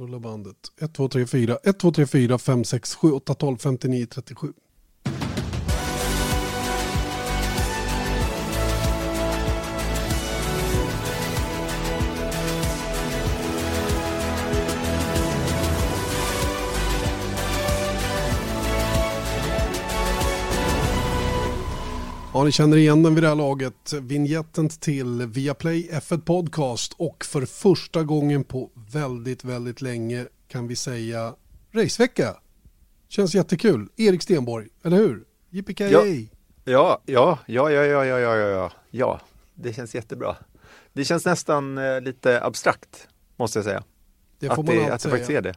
Rulla bandet. 1, 2, 3, 4, 1, 2, 3, 4, 5, 6, 7, 8, 12, 59, 37. Ja, ni känner igen den vid det här laget. Vinjetten till Viaplay F1 Podcast och för första gången på väldigt, väldigt länge kan vi säga racevecka. Känns jättekul. Erik Stenborg, eller hur? JPK. Ja. Ja, ja, ja, ja, ja, ja, ja, ja, ja, det känns jättebra. Det känns nästan eh, lite abstrakt, måste jag säga. Det får att man det, allt att det faktiskt är det.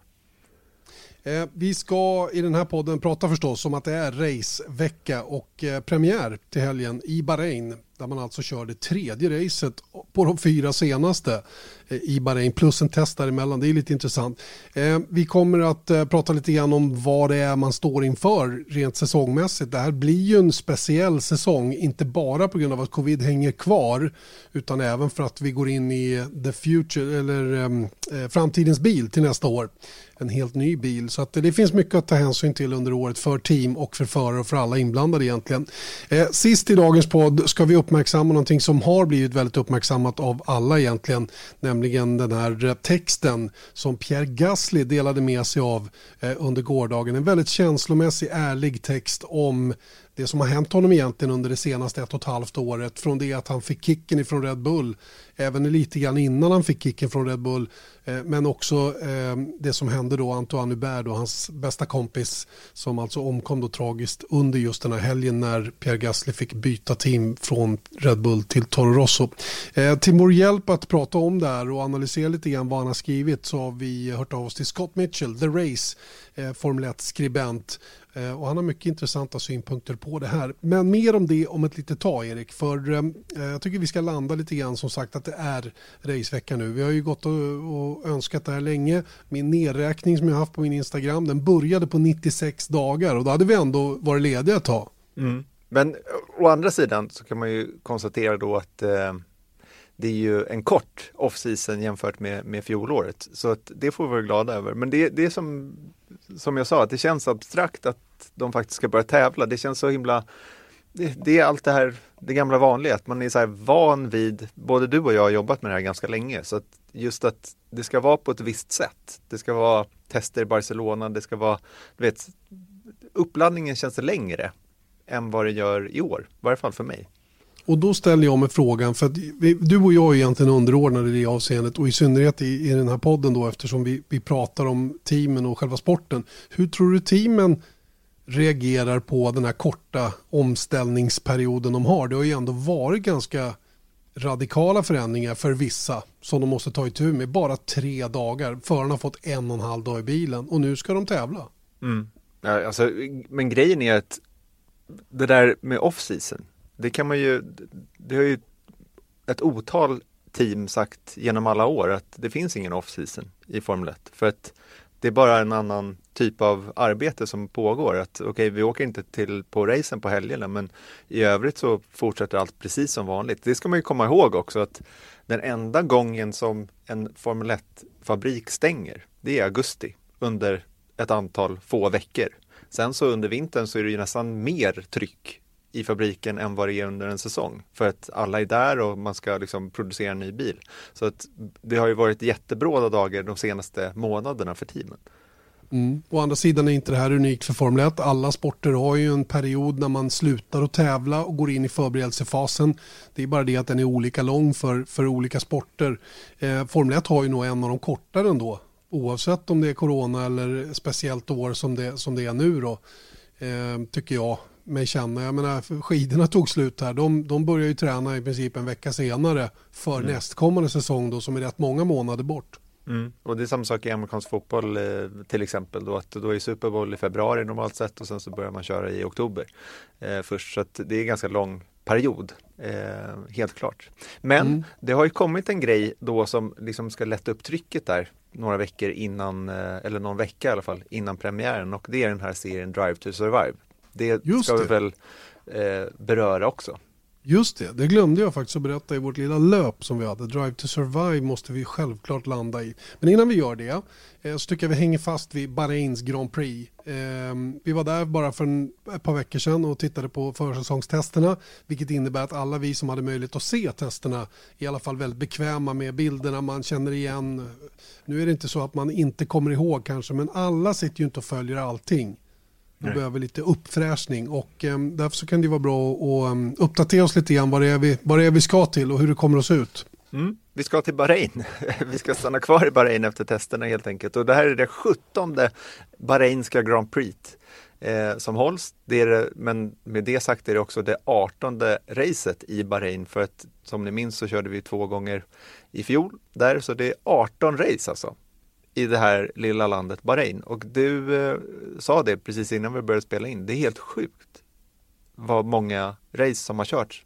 Eh, vi ska i den här podden prata förstås om att det är racevecka och eh, premiär till helgen i Bahrain där man alltså kör det tredje racet på de fyra senaste eh, i Bahrain plus en test däremellan. Det är lite intressant. Eh, vi kommer att eh, prata lite grann om vad det är man står inför rent säsongmässigt. Det här blir ju en speciell säsong, inte bara på grund av att covid hänger kvar utan även för att vi går in i the future eller ehm, eh, framtidens bil till nästa år en helt ny bil. Så att det finns mycket att ta hänsyn till under året för team och för förare och för alla inblandade egentligen. Eh, sist i dagens podd ska vi uppmärksamma någonting som har blivit väldigt uppmärksammat av alla egentligen, nämligen den här eh, texten som Pierre Gasly delade med sig av eh, under gårdagen. En väldigt känslomässig, ärlig text om det som har hänt honom egentligen under det senaste ett och ett halvt året. Från det att han fick kicken ifrån Red Bull, även lite grann innan han fick kicken från Red Bull. Eh, men också eh, det som hände då Antoine Hubert, då, hans bästa kompis, som alltså omkom då tragiskt under just den här helgen när Pierre Gasly fick byta team från Red Bull till Toro Rosso. Eh, till vår hjälp att prata om det här och analysera lite grann vad han har skrivit så har vi hört av oss till Scott Mitchell, The Race, Formel 1-skribent Eh, och han har mycket intressanta synpunkter på det här. Men mer om det om ett litet tag Erik. För eh, eh, jag tycker vi ska landa lite grann som sagt att det är racevecka nu. Vi har ju gått och, och önskat det här länge. Min nedräkning som jag haft på min Instagram den började på 96 dagar och då hade vi ändå varit lediga ett tag. Mm. Men eh, å andra sidan så kan man ju konstatera då att eh, det är ju en kort off-season jämfört med, med fjolåret. Så att det får vi vara glada över. Men det, det är som som jag sa, att det känns abstrakt att de faktiskt ska börja tävla. Det känns så himla det, det är allt det här, det gamla vanliga, att man är så här van vid, både du och jag har jobbat med det här ganska länge, så att just att det ska vara på ett visst sätt. Det ska vara tester i Barcelona, det ska vara, du vet, uppladdningen känns längre än vad det gör i år, i varje fall för mig. Och då ställer jag mig frågan, för att vi, du och jag är egentligen underordnade i det avseendet och i synnerhet i, i den här podden då eftersom vi, vi pratar om teamen och själva sporten. Hur tror du teamen reagerar på den här korta omställningsperioden de har? Det har ju ändå varit ganska radikala förändringar för vissa som de måste ta itu med. Bara tre dagar. Förarna har fått en och en halv dag i bilen och nu ska de tävla. Mm. Ja, alltså, men grejen är att det där med off-season det kan man ju, det har ju ett otal team sagt genom alla år att det finns ingen off-season i Formel 1. För att det är bara en annan typ av arbete som pågår. Att okej, okay, vi åker inte till på racen på helgerna men i övrigt så fortsätter allt precis som vanligt. Det ska man ju komma ihåg också att den enda gången som en Formel 1-fabrik stänger, det är augusti under ett antal få veckor. Sen så under vintern så är det ju nästan mer tryck i fabriken än vad det är under en säsong. För att alla är där och man ska liksom producera en ny bil. Så att det har ju varit jättebråda dagar de senaste månaderna för teamen. Mm. Å andra sidan är inte det här unikt för Formel 1. Alla sporter har ju en period när man slutar att tävla och går in i förberedelsefasen. Det är bara det att den är olika lång för, för olika sporter. Eh, Formel 1 har ju nog en av de kortare ändå. Oavsett om det är corona eller speciellt år som det, som det är nu då. Eh, tycker jag mig känna. Jag menar, skidorna tog slut här. De, de börjar ju träna i princip en vecka senare för mm. nästkommande säsong då, som är rätt många månader bort. Mm. Och det är samma sak i amerikansk fotboll eh, till exempel. Då, att då är Super Bowl i februari normalt sett och sen så börjar man köra i oktober eh, först. Så att det är en ganska lång period, eh, helt klart. Men mm. det har ju kommit en grej då som liksom ska lätta upp trycket där några veckor innan, eh, eller någon vecka i alla fall, innan premiären och det är den här serien Drive to Survive det Just ska det. vi väl eh, beröra också. Just det, det glömde jag faktiskt att berätta i vårt lilla löp som vi hade. Drive to Survive måste vi självklart landa i. Men innan vi gör det eh, så tycker jag vi hänger fast vid Bahrains Grand Prix. Ehm, vi var där bara för en, ett par veckor sedan och tittade på försäsongstesterna. Vilket innebär att alla vi som hade möjlighet att se testerna i alla fall väldigt bekväma med bilderna man känner igen. Nu är det inte så att man inte kommer ihåg kanske men alla sitter ju inte och följer allting. Vi behöver lite uppfräschning och um, därför så kan det vara bra att um, uppdatera oss lite grann vad det, är vi, vad det är vi ska till och hur det kommer att se ut. Mm. Vi ska till Bahrain. vi ska stanna kvar i Bahrain efter testerna helt enkelt. Och det här är det sjuttonde Bahrainska Grand Prix eh, som hålls. Det är det, men med det sagt är det också det artonde racet i Bahrain för att som ni minns så körde vi två gånger i fjol där så det är 18 race alltså i det här lilla landet Bahrain. Och du eh, sa det precis innan vi började spela in. Det är helt sjukt vad många race som har körts.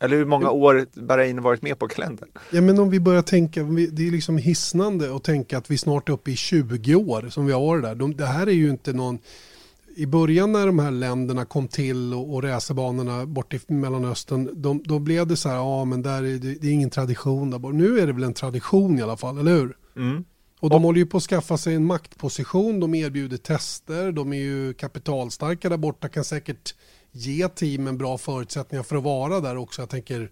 Eller hur många år Bahrain varit med på kalendern. Ja men om vi börjar tänka, det är liksom hisnande att tänka att vi snart är uppe i 20 år som vi har varit där. De, det här är ju inte någon i början när de här länderna kom till och, och racerbanorna bort i Mellanöstern, de, då blev det så här, ja men där är det, det är ingen tradition där bort. Nu är det väl en tradition i alla fall, eller hur? Mm. Och de håller ju på att skaffa sig en maktposition, de erbjuder tester, de är ju kapitalstarka där borta, kan säkert ge teamen bra förutsättningar för att vara där också. Jag tänker,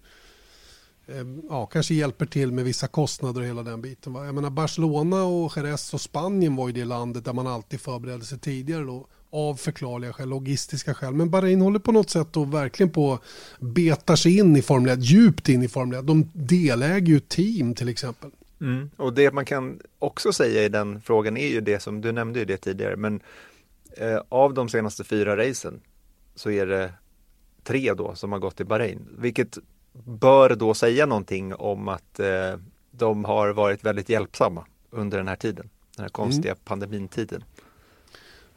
eh, ja, kanske hjälper till med vissa kostnader och hela den biten. Jag menar Barcelona och Jerez och Spanien var ju det landet där man alltid förberedde sig tidigare då, av förklarliga skäl, logistiska skäl. Men Bahrain håller på något sätt och verkligen på betar sig in i Formel 1, djupt in i Formel 1. De deläger ju team till exempel. Mm. Och det man kan också säga i den frågan är ju det som du nämnde ju det tidigare, men eh, av de senaste fyra racen så är det tre då som har gått till Bahrain, vilket bör då säga någonting om att eh, de har varit väldigt hjälpsamma under den här tiden, den här konstiga mm. pandemintiden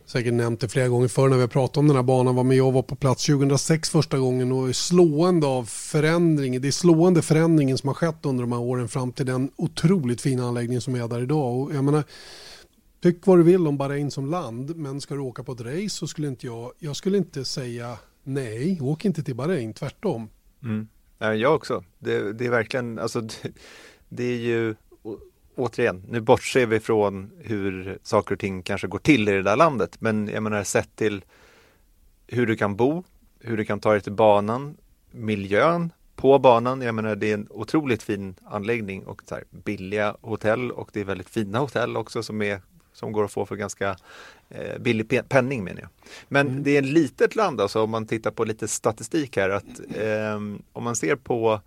säkert nämnt det flera gånger förr när vi har pratat om den här banan. Var med jag var på plats 2006 första gången och är slående av förändringen. Det är slående förändringen som har skett under de här åren fram till den otroligt fina anläggningen som är där idag. Och jag menar, tyck vad du vill om Bahrain som land, men ska du åka på ett race så skulle inte jag, jag skulle inte säga nej, åk inte till Bahrain, tvärtom. Mm. Jag också. Det, det är verkligen, alltså det, det är ju återigen, nu bortser vi från hur saker och ting kanske går till i det där landet. Men jag menar sett till hur du kan bo, hur du kan ta dig till banan, miljön på banan. Jag menar det är en otroligt fin anläggning och så här, billiga hotell och det är väldigt fina hotell också som, är, som går att få för ganska eh, billig penning menar jag. Men mm. det är ett litet land alltså om man tittar på lite statistik här att eh, om man ser på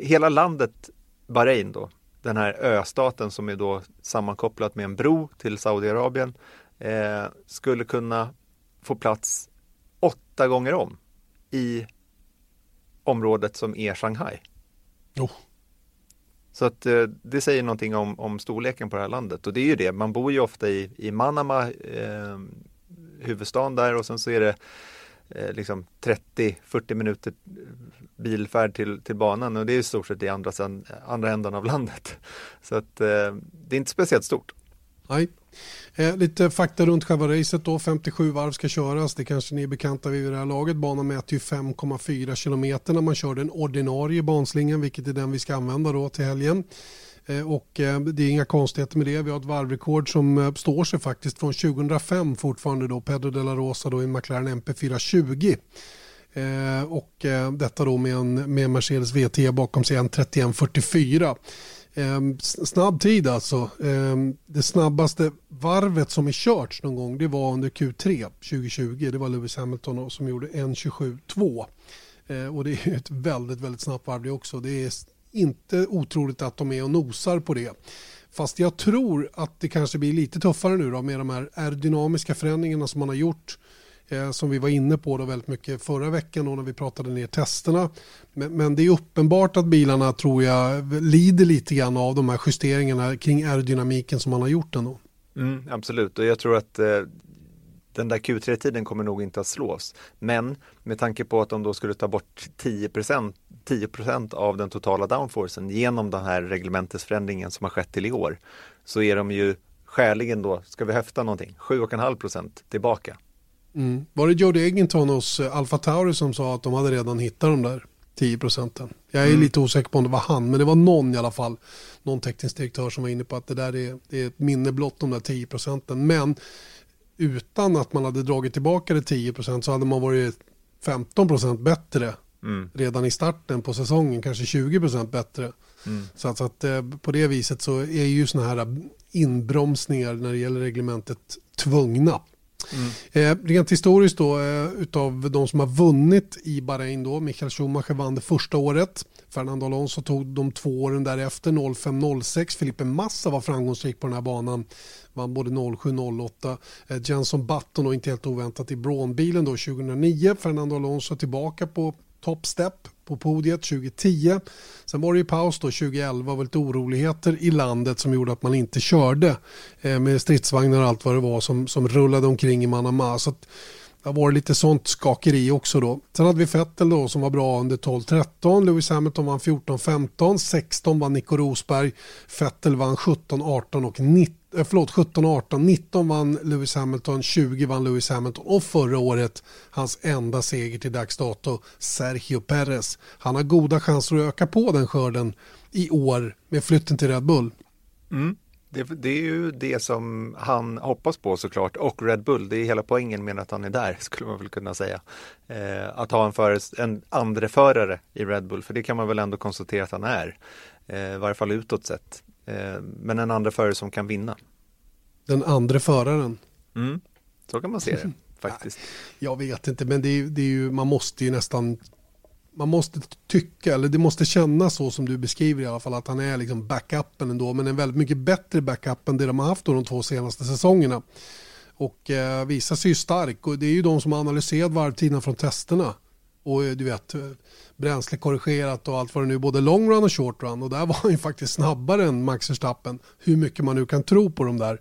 hela landet Bahrain då den här östaten som är då sammankopplat med en bro till Saudiarabien eh, skulle kunna få plats åtta gånger om i området som är Shanghai. Oh. Så att eh, det säger någonting om, om storleken på det här landet och det är ju det, man bor ju ofta i, i Manama, eh, huvudstaden där och sen så är det eh, liksom 30-40 minuter bilfärd till, till banan och det är i stort sett i andra, sen, andra änden av landet. Så att eh, det är inte speciellt stort. Nej. Eh, lite fakta runt själva racet då. 57 varv ska köras. Det kanske ni är bekanta vid det här laget. Banan mäter ju 5,4 kilometer när man kör den ordinarie banslingan, vilket är den vi ska använda då till helgen. Eh, och eh, det är inga konstigheter med det. Vi har ett varvrekord som eh, står sig faktiskt från 2005 fortfarande då. Pedro de la Rosa då i McLaren MP420. Och detta då med en med Mercedes VT bakom sig en 3144. Ehm, snabb tid alltså. Ehm, det snabbaste varvet som är kört någon gång det var under Q3 2020. Det var Lewis Hamilton som gjorde 1.27.2. Och det är ett väldigt, väldigt snabbt varv det också. Det är inte otroligt att de är och nosar på det. Fast jag tror att det kanske blir lite tuffare nu då med de här aerodynamiska förändringarna som man har gjort eh, som vi var inne på då väldigt mycket förra veckan då när vi pratade ner testerna. Men, men, det är uppenbart att bilarna tror jag lider lite grann av de här justeringarna kring aerodynamiken som man har gjort ändå. Mm, absolut och jag tror att eh, den där Q3-tiden kommer nog inte att slås. Men med tanke på att de då skulle ta bort 10 10% av den totala downforcen genom den här reglementesförändringen som har skett till i år så är de ju skäligen då, ska vi höfta någonting, 7,5 procent tillbaka. Mm. Var det Jody Egginton hos eh, Alfa Tauri som sa att de hade redan hittat dem där? 10 procenten. Jag är mm. lite osäker på om det var han, men det var någon i alla fall. Någon teknisk direktör som var inne på att det där är, det är ett minne blott de där 10 procenten. Men utan att man hade dragit tillbaka det 10 procent så hade man varit 15 procent bättre mm. redan i starten på säsongen, kanske 20 procent bättre. Mm. Så att, så att, eh, på det viset så är ju sådana här inbromsningar när det gäller reglementet tvungna. Mm. Eh, rent historiskt då, eh, utav de som har vunnit i Bahrain då, Michael Schumacher vann det första året. Fernando Alonso tog de två åren därefter, 05-06. Felipe Massa var framgångsrik på den här banan, vann både 07-08. Eh, Jenson Button och inte helt oväntat i Braun-bilen då 2009. Fernando Alonso tillbaka på top step på podiet 2010. Sen var det ju paus då 2011 och lite oroligheter i landet som gjorde att man inte körde eh, med stridsvagnar och allt vad det var som, som rullade omkring i Manama. Så att, det har varit lite sånt skakeri också då. Sen hade vi Fettel då som var bra under 12-13. Lewis Hamilton vann 14-15. 16 vann Nico Rosberg. Fettel vann 17-18 och 19 Eh, förlåt, 17, 18, 19 vann Lewis Hamilton, 20 vann Lewis Hamilton och förra året hans enda seger till dags dato, Sergio Perez. Han har goda chanser att öka på den skörden i år med flytten till Red Bull. Mm. Det, det, är ju det som han hoppas på såklart och Red Bull. Det är hela poängen med att han är där skulle man väl kunna säga. Eh, att ha en, föres, en andre förare i Red Bull, för det kan man väl ändå konstatera att han är. Eh, I varje fall utåt sett. Eh, men en andra förare som kan vinna. Den andra föraren. Mm, så kan man se det faktiskt. Jag vet inte, men det är, det är ju, man måste ju nästan man måste tycka, eller det måste kännas så som du beskriver i alla fall, att han är liksom backupen ändå, men en väldigt mycket bättre backup än det de har haft de två senaste säsongerna. Och eh, visar sig ju stark och det är ju de som har analyserat varvtiderna från testerna. Och eh, du vet, bränslekorrigerat och allt vad det nu både long run och short run och där var han ju faktiskt snabbare än Max Verstappen. Hur mycket man nu kan tro på de där.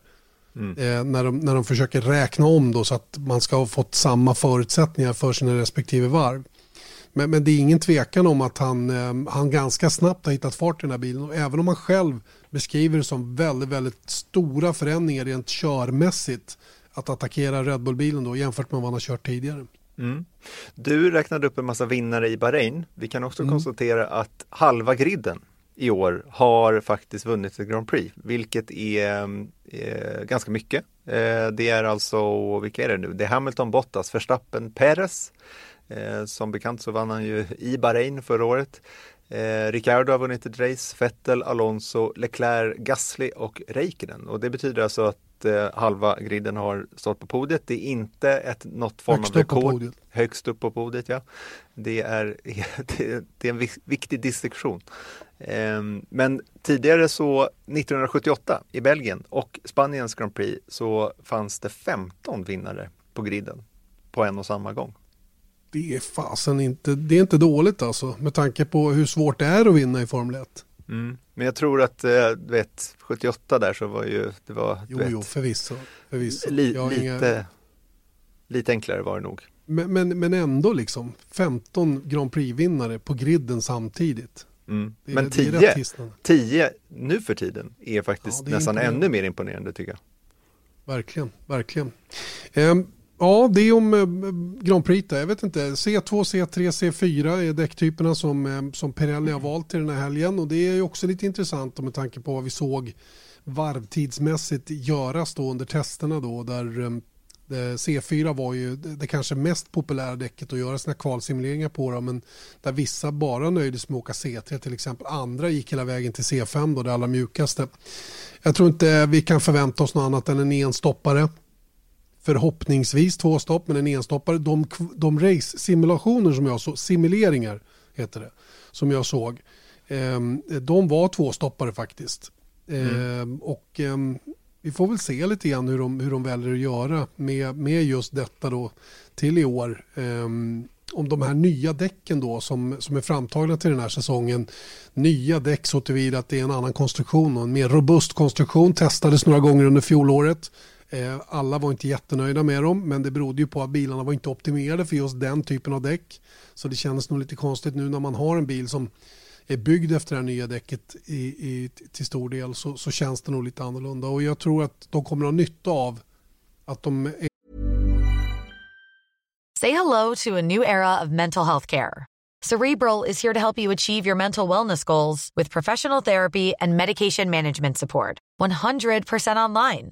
Mm. Eh, när, de, när de försöker räkna om då så att man ska ha fått samma förutsättningar för sina respektive varv. Men, men det är ingen tvekan om att han, eh, han ganska snabbt har hittat fart i den här bilen. Och även om han själv beskriver det som väldigt, väldigt stora förändringar rent körmässigt att attackera Red Bull-bilen då jämfört med vad han har kört tidigare. Mm. Du räknade upp en massa vinnare i Bahrain. Vi kan också mm. konstatera att halva griden i år har faktiskt vunnit ett Grand Prix, vilket är, eh, ganska mycket. Eh, det är alltså, vilka är det nu? Det är Hamilton, Bottas, Verstappen, Perez. Eh, som bekant så vann han ju i Bahrain förra året. Eh, Ricardo har vunnit ett race, Vettel, Alonso, Leclerc, Gasly och Räikkönen. Och det betyder alltså att eh, halva griden har stått på podiet. Det är inte ett, något form Högst av rekord. Högst upp på podiet, ja. Det är, det, det är en viktig distinktion. Eh, men tidigare så 1978 i Belgien och Spaniens Grand Prix så fanns det 15 vinnare på griden på en och samma gång det är fasen inte, det är inte dåligt alltså med tanke på hur svårt det är att vinna i Formel 1. Mm. Men jag tror att, eh, du vet, 78 där så var ju, det var, jo, vet, jo, förvisso. förvisso. Li, lite, inga... lite enklare var det nog. Men, men, men ändå liksom 15 Grand Prix-vinnare på griden samtidigt. Mm. Men 10, 10 nu för tiden är faktiskt ja, är nästan ännu mer imponerande tycker jag. Verkligen, verkligen. Um, Ja, det är om eh, Grand Prix. Jag vet inte. C2, C3, C4 är däcktyperna som, eh, som Pirelli har valt till den här helgen. Och det är också lite intressant med tanke på vad vi såg varvtidsmässigt göras då under testerna då där eh, C4 var ju det kanske mest populära däcket att göra sina kvalsimuleringar på då, men där vissa bara nöjdes med att åka C3 till exempel. Andra gick hela vägen till C5 då, det allra mjukaste. Jag tror inte vi kan förvänta oss något annat än en enstoppare förhoppningsvis två stopp men en enstoppare. De, de race-simulationer som jag såg, simuleringar heter det, som jag såg, eh, de var tvåstoppare faktiskt. Mm. Eh, och eh, vi får väl se lite grann hur de, hur de väljer att göra med, med just detta då till i år. Ehm, om de här nya däcken då som, som är framtagna till den här säsongen. Nya däck så tillvida att det är en annan konstruktion och en mer robust konstruktion testades några gånger under fjolåret. Eh, alla var inte jättenöjda med dem men det berodde ju på att bilarna var inte optimerade för just den typen av däck. Så det kändes nog lite konstigt nu när man har en bil som är byggd efter det här nya däcket i, i, till stor del så, så känns det nog lite annorlunda och jag tror att de kommer att ha nytta av att de är... Say hello to a new era of mental health care. Cerebral is here to help you achieve your mental wellness goals with professional therapy and medication management support. 100% online.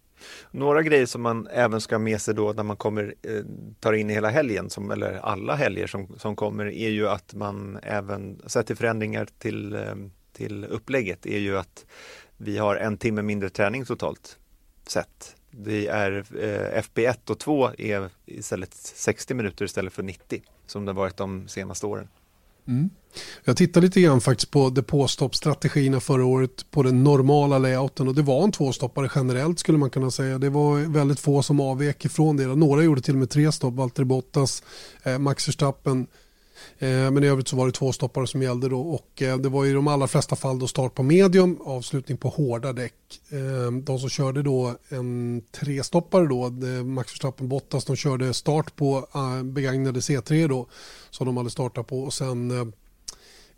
Några grejer som man även ska ha med sig då när man kommer, eh, tar in i hela helgen, som, eller alla helger som, som kommer, är ju att man även, sett till förändringar till, eh, till upplägget, är ju att vi har en timme mindre träning totalt sett. Det är eh, FP1 och 2 är istället 60 minuter istället för 90 som det varit de senaste åren. Mm. Jag tittade lite grann faktiskt på depåstoppstrategierna förra året på den normala layouten och det var en tvåstoppare generellt skulle man kunna säga. Det var väldigt få som avvek ifrån det. Några gjorde till och med tre stopp, Valtteri Bottas, eh, Max Verstappen. Eh, men i övrigt så var det två stoppare som gällde då och eh, det var i de allra flesta fall då start på medium, avslutning på hårda däck. Eh, de som körde då en trestoppare då, Max Verstappen Bottas, de körde start på begagnade C3 då som de hade startat på och sen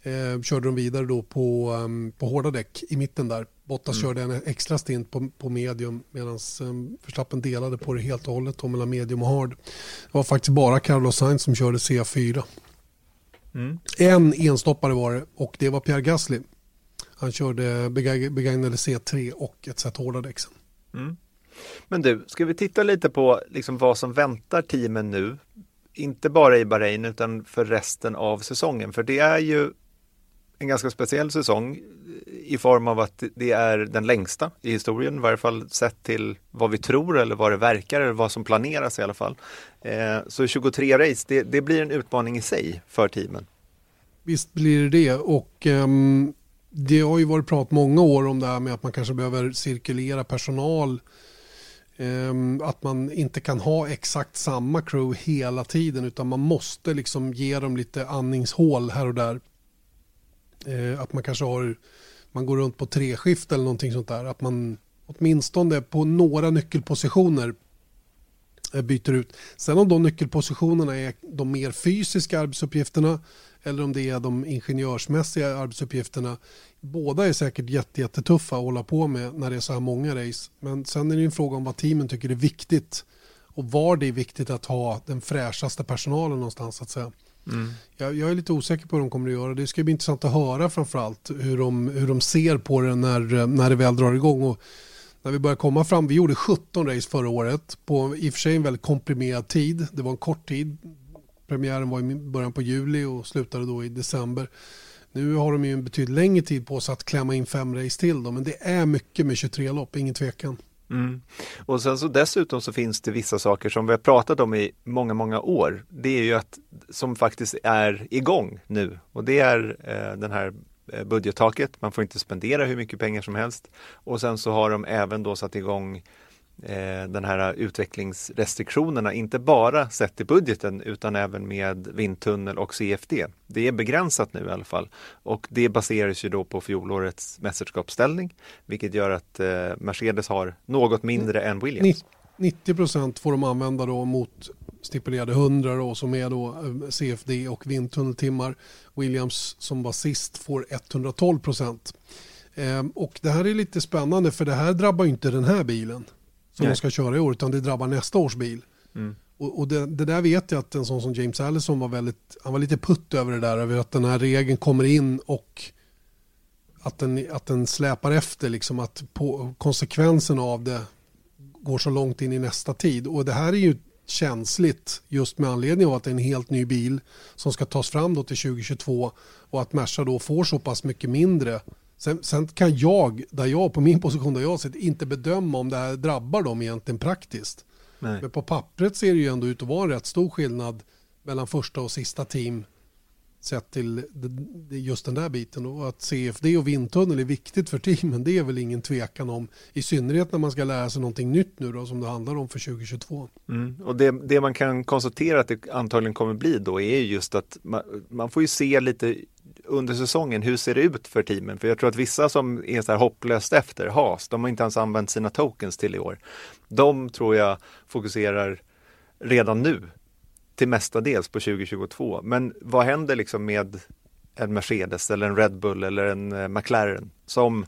eh, körde de vidare då på, um, på hårda däck i mitten där. Bottas mm. körde en extra stint på, på medium medan um, Verstappen delade på det helt och hållet mellan medium och hard. Det var faktiskt bara Carlos Sainz som körde C4. Mm. En enstoppare var det och det var Pierre Gasly. Han körde begagnade C3 och ett set hårda däck mm. Men du, ska vi titta lite på liksom vad som väntar teamen nu? Inte bara i Bahrain utan för resten av säsongen. För det är ju en ganska speciell säsong i form av att det är den längsta i historien, i varje fall sett till vad vi tror eller vad det verkar eller vad som planeras i alla fall. Eh, så 23 race, det, det, blir en utmaning i sig för teamen. Visst blir det det och um, det har ju varit prat många år om det här med att man kanske behöver cirkulera personal um, att man inte kan ha exakt samma crew hela tiden utan man måste liksom ge dem lite andningshål här och där Eh, att man kanske har, man går runt på treskift eller någonting sånt där. Att man åtminstone på några nyckelpositioner eh, byter ut. Sen om de nyckelpositionerna är de mer fysiska arbetsuppgifterna eller om det är de ingenjörsmässiga arbetsuppgifterna. Båda är säkert jättetuffa att hålla på med när det är så här många race. Men sen är det en fråga om vad teamen tycker är viktigt och var det är viktigt att ha den fräschaste personalen någonstans. att säga. Mm. Jag, jag, är lite osäker på hur de kommer att göra. Det ska bli intressant att höra framförallt hur de, hur de ser på det när, när det väl drar igång. Och när vi börjar komma fram, vi gjorde 17 race förra året på i och för sig en väldigt komprimerad tid. Det var en kort tid. Premiären var i början på juli och slutade då i december. Nu har de ju en betydligt längre tid på sig att klämma in fem race till. Då, men det är mycket med 23 lopp, ingen tvekan. Mm. Och sen så dessutom så finns det vissa saker som vi har pratat om i många, många år. Det är ju att som faktiskt är igång nu och det är eh, den här eh, budgettaket. Man får inte spendera hur mycket pengar som helst och sen så har de även då satt igång eh, den här utvecklingsrestriktionerna, inte bara sett i budgeten utan även med vindtunnel och CFD. Det är begränsat nu i alla fall och det baseras ju då på fjolårets mästerskapsställning vilket gör att eh, Mercedes har något mindre än Williams. 90 procent får de använda då mot stipulerade 100 då, som är då eh, CFD och vindtunneltimmar. Williams som var sist får 112 procent. Eh, och det här är lite spännande för det här drabbar inte den här bilen som Nej. de ska köra i år utan det drabbar nästa års bil. Mm. Och, och det, det, där vet jag att en sån som James Allison var väldigt, han var lite putt över det där, över att den här regeln kommer in och att den, att den släpar efter, liksom att på, konsekvenserna av det går så långt in i nästa tid. Och det här är ju känsligt just med anledning av att det är en helt ny bil som ska tas fram då till 2022 och att Merca då får så pass mycket mindre Sen, sen, kan jag, där jag på min position där jag sitter, inte bedöma om det här drabbar dem egentligen praktiskt. Nej. Men på pappret ser det ju ändå ut att vara en rätt stor skillnad mellan första och sista team sett till just den där biten. Och att CFD och vindtunnel är viktigt för teamen det är väl ingen tvekan om. I synnerhet när man ska lära sig någonting nytt nu då som det handlar om för 2022. Mm. Och det, det, man kan konstatera att det antagligen kommer bli då är just att man, man får ju se lite under säsongen, hur ser det ut för teamen? För jag tror att vissa som är så här hopplöst efter, HAS, de har inte ens använt sina tokens till i år. De tror jag fokuserar redan nu till mestadels på 2022. Men vad händer liksom med en Mercedes eller en Red Bull eller en eh, McLaren som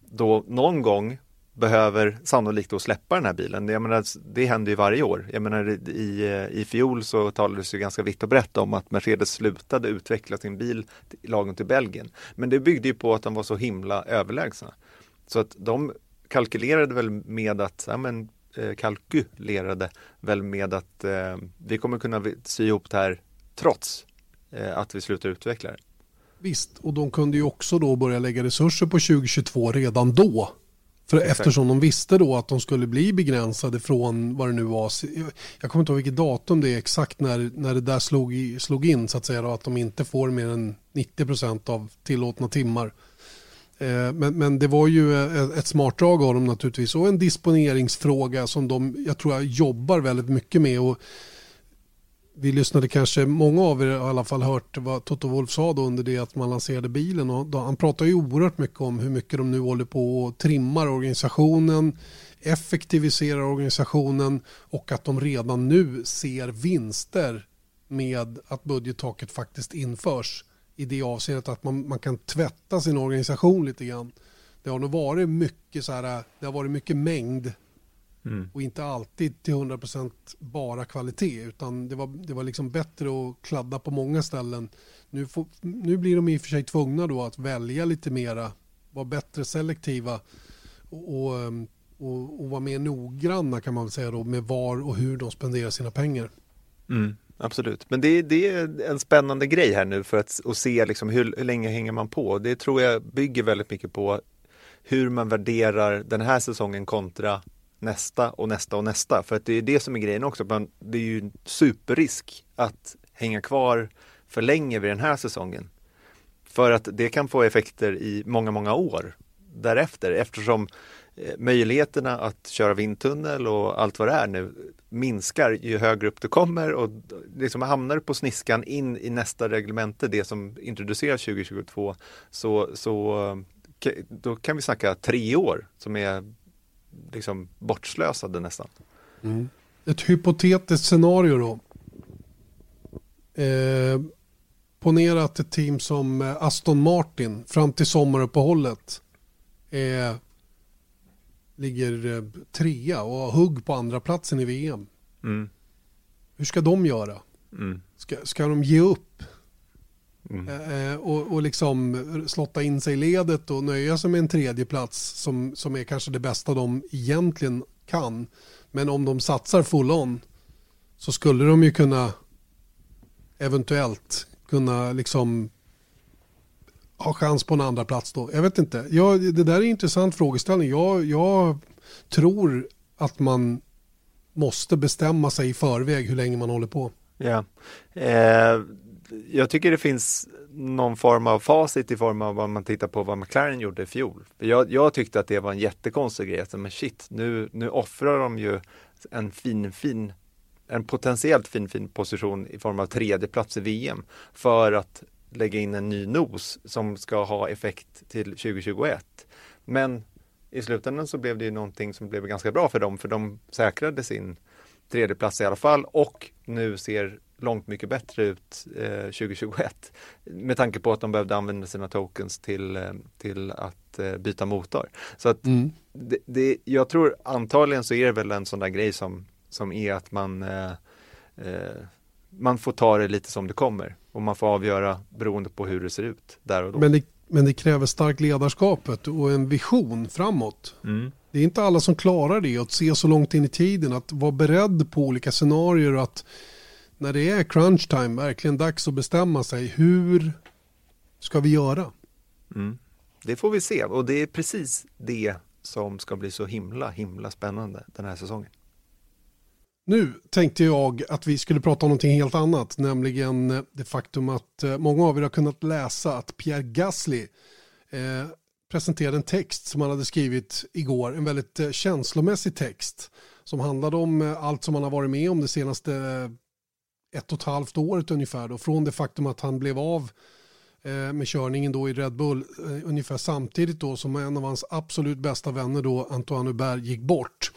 då någon gång behöver sannolikt då släppa den här bilen. Jag menar, det händer ju varje år. Jag menar, i, I fjol så talades ju ganska vitt och brett om att Mercedes slutade utveckla sin bil lagom till Belgien. Men det byggde ju på att de var så himla överlägsna. Så att de kalkylerade väl med att ja, men, eh, kalkylerade väl med att eh, vi kommer kunna sy ihop det här trots eh, att vi slutar utveckla det. Visst, och de kunde ju också då börja lägga resurser på 2022 redan då. För eftersom de visste då att de skulle bli begränsade från vad det nu var. Jag kommer inte ihåg vilket datum det är exakt när, när det där slog, i, slog in så att säga. Då, att de inte får mer än 90% av tillåtna timmar. Eh, men, men det var ju ett smart drag av dem naturligtvis och en disponeringsfråga som de, jag tror jag jobbar väldigt mycket med. Och vi lyssnade kanske, många av er har i alla fall hört vad Toto Wolf sa då under det att man lanserade bilen. Och då, han pratar ju oerhört mycket om hur mycket de nu håller på och trimmar organisationen, effektiviserar organisationen och att de redan nu ser vinster med att budgettaket faktiskt införs i det avseendet att man, man kan tvätta sin organisation lite grann. Det har nog varit mycket så här, det har varit mycket mängd mm. och inte alltid till 100% bara kvalitet utan det var, det var liksom bättre att kladda på många ställen. Nu, får, nu blir de i och för sig tvungna då att välja lite mera, vara bättre selektiva och, och, och, och vara mer noggranna kan man väl säga då med var och hur de spenderar sina pengar. Mm. Absolut, men det, det, är en spännande grej här nu för att, att se liksom hur, hur länge hänger man på. Det tror jag bygger väldigt mycket på hur man värderar den här säsongen kontra nästa och nästa och nästa. För att det är det som är grejen också. Man, det är ju en superrisk att hänga kvar för länge vid den här säsongen. För att det kan få effekter i många, många år därefter eftersom eh, möjligheterna att köra vindtunnel och allt vad det är nu minskar ju högre upp du kommer och liksom hamnar du på sniskan in i nästa reglemente, det som introduceras 2022, så, så eh, då kan vi snacka tre år som är liksom bortslösade nästan. Mm. Ett hypotetiskt scenario då. Eh, ponera att ett team som Aston Martin fram till sommaruppehållet är ligger eh, trea och har hugg på andra platsen i VM. Mm. Hur ska de göra? Mm. Ska, ska de ge upp? Mm. Eh, eh, och, och liksom slotta in sig i ledet och nöja sig med en tredje plats som, som är kanske det bästa de egentligen kan. Men om de satsar full on så skulle de ju kunna eventuellt kunna liksom ha chans på en andra plats då? Jag vet inte. Jag, det där är en intressant frågeställning. Jag, jag tror att man måste bestämma sig i förväg hur länge man håller på. Ja, eh, jag tycker det finns någon form av facit i form av vad man tittar på vad McLaren gjorde i fjol. Jag, jag tyckte att det var en jättekonstig grej, men shit, nu, nu offrar de ju en fin, fin en potentiellt fin, fin position i form av tredje plats i VM för att lägga in en ny nos som ska ha effekt till 2021. Men i slutändan så blev det ju någonting som blev ganska bra för dem för de säkrade sin tredjeplats i alla fall och nu ser långt mycket bättre ut eh, 2021 med tanke på att de behövde använda sina tokens till, eh, till att eh, byta motor. Så att mm. det, det, jag tror antagligen så är det väl en sån där grej som, som är att man eh, eh, man får ta det lite som det kommer och man får avgöra beroende på hur det ser ut där och då. Men det, men det kräver starkt ledarskapet och en vision framåt. Mm. Det är inte alla som klarar det, att se så långt in i tiden, att vara beredd på olika scenarier och att när det är crunch time, verkligen dags att bestämma sig, hur ska vi göra? Mm. Det får vi se och det är precis det som ska bli så himla, himla spännande den här säsongen. Nu tänkte jag att vi skulle prata om någonting helt annat, nämligen det faktum att eh, många av er har kunnat läsa att Pierre Gasly eh, presenterade en text som han hade skrivit igår, en väldigt eh, känslomässig text som handlade om eh, allt som han har varit med om det senaste ett och ett halvt året ungefär då, från det faktum att han blev av eh, med körningen då i Red Bull eh, ungefär samtidigt då som en av hans absolut bästa vänner då Antoine Hubert gick bort.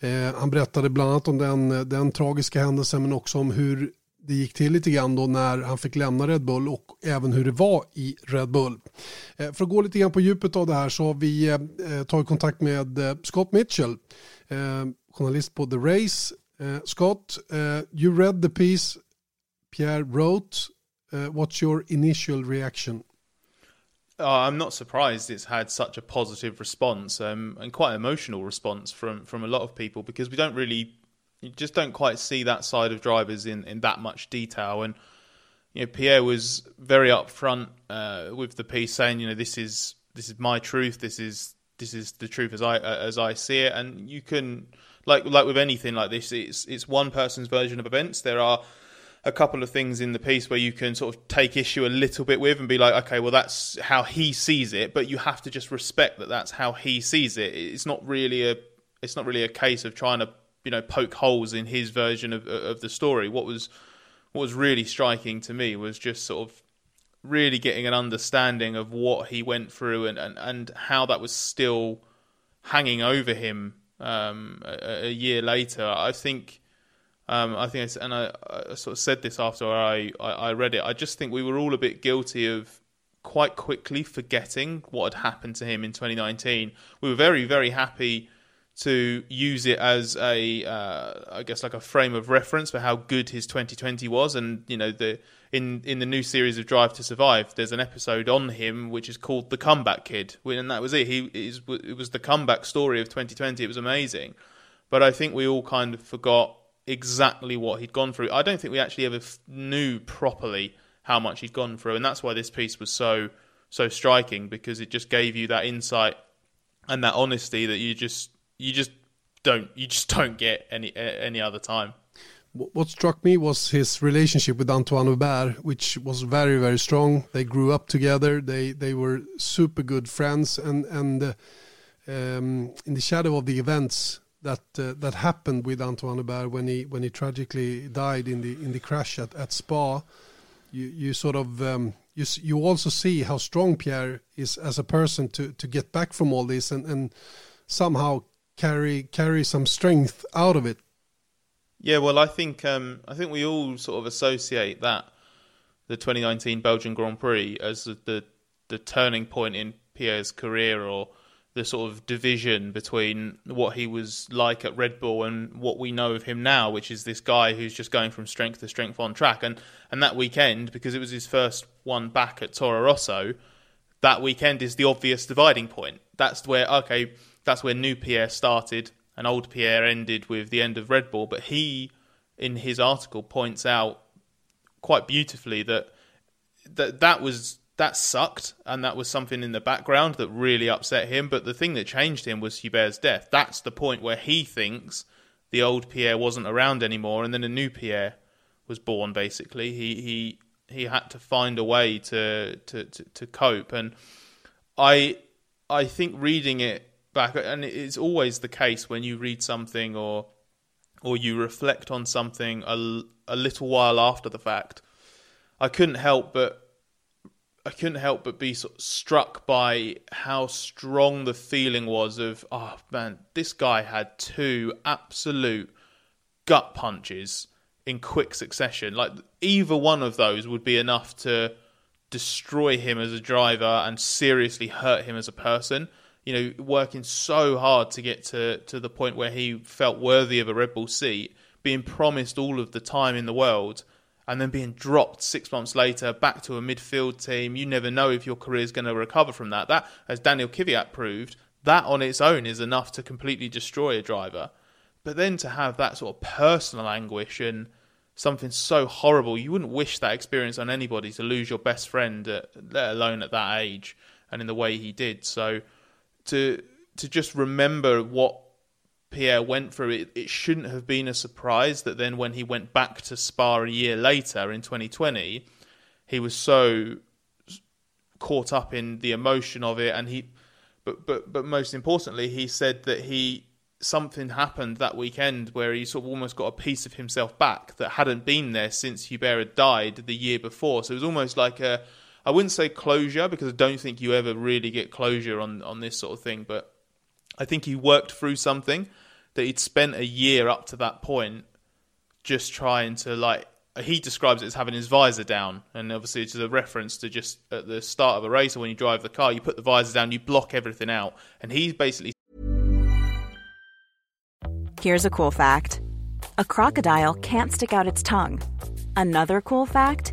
Eh, han berättade bland annat om den, den tragiska händelsen men också om hur det gick till lite grann då när han fick lämna Red Bull och även hur det var i Red Bull. För att gå lite grann på djupet av det här så har vi tagit kontakt med Scott Mitchell, journalist på The Race. Scott, you read the piece Pierre wrote. What's your initial reaction? Uh, I'm not surprised it's had such a positive response um, and quite emotional response from from a lot of people because we don't really you just don't quite see that side of drivers in, in that much detail. And you know, Pierre was very upfront uh, with the piece, saying, you know, this is this is my truth. This is this is the truth as I uh, as I see it. And you can like like with anything like this, it's it's one person's version of events. There are a couple of things in the piece where you can sort of take issue a little bit with and be like, okay, well, that's how he sees it, but you have to just respect that that's how he sees it. It's not really a it's not really a case of trying to you know poke holes in his version of of the story. What was what was really striking to me was just sort of really getting an understanding of what he went through and and, and how that was still hanging over him um, a, a, year later. I think. Um, I think, and I, I, sort of said this after I, I, I read it. I just think we were all a bit guilty of quite quickly forgetting what had happened to him in 2019. We were very, very happy to use it as a, uh, I guess, like a frame of reference for how good his 2020 was. And you know, the in in the new series of Drive to Survive, there's an episode on him which is called the Comeback Kid, and that was it. He is it was the comeback story of 2020. It was amazing, but I think we all kind of forgot exactly what he'd gone through. I don't think we actually ever knew properly how much he'd gone through, and that's why this piece was so so striking because it just gave you that insight and that honesty that you just you just don't you just don't get any any other time. What struck me was his relationship with Antoine Hubert, which was very very strong. They grew up together. They they were super good friends, and and uh, um, in the shadow of the events that uh, that happened with Antoine Hubert when he when he tragically died in the in the crash at, at Spa, you you sort of um, you you also see how strong Pierre is as a person to to get back from all this and and somehow carry carry some strength out of it. Yeah, well, I think um, I think we all sort of associate that the 2019 Belgian Grand Prix as the, the the, turning point in Pierre's career, or the sort of division between what he was like at Red Bull and what we know of him now, which is this guy who's just going from strength to strength on track. And and that weekend, because it was his first one back at Toro Rosso, that weekend is the obvious dividing point. That's where okay that's where new Pierre started and old Pierre ended with the end of Red Bull. But he, in his article, points out quite beautifully that that that was that sucked and that was something in the background that really upset him. But the thing that changed him was Hubert's death. That's the point where he thinks the old Pierre wasn't around anymore, and then a new Pierre was born. Basically, he he he had to find a way to to to, to cope, and I I think reading it back, and it's always the case when you read something or or you reflect on something a, a little while after the fact. I couldn't help but I couldn't help but be sort of struck by how strong the feeling was of oh man, this guy had two absolute gut punches in quick succession. Like either one of those would be enough to destroy him as a driver and seriously hurt him as a person you know, working so hard to get to, to the point where he felt worthy of a Red Bull seat, being promised all of the time in the world, and then being dropped six months later back to a midfield team. You never know if your career is going to recover from that. That, as Daniel Kvyat proved, that on its own is enough to completely destroy a driver. But then to have that sort of personal anguish and something so horrible, you wouldn't wish that experience on anybody to lose your best friend, at, let alone at that age and in the way he did. So to to just remember what Pierre went through, it, it shouldn't have been a surprise that then when he went back to Spa a year later in 2020, he was so caught up in the emotion of it, and he, but but but most importantly, he said that he something happened that weekend where he sort of almost got a piece of himself back that hadn't been there since Hubert had died the year before. So it was almost like a, I wouldn't say closure because I don't think you ever really get closure on on this sort of thing, but I think he worked through something that he'd spent a year up to that point just trying to like he describes it as having his visor down, and obviously it's a reference to just at the start of a race or when you drive the car, you put the visor down, you block everything out, and he's basically. Here's a cool fact: a crocodile can't stick out its tongue. Another cool fact: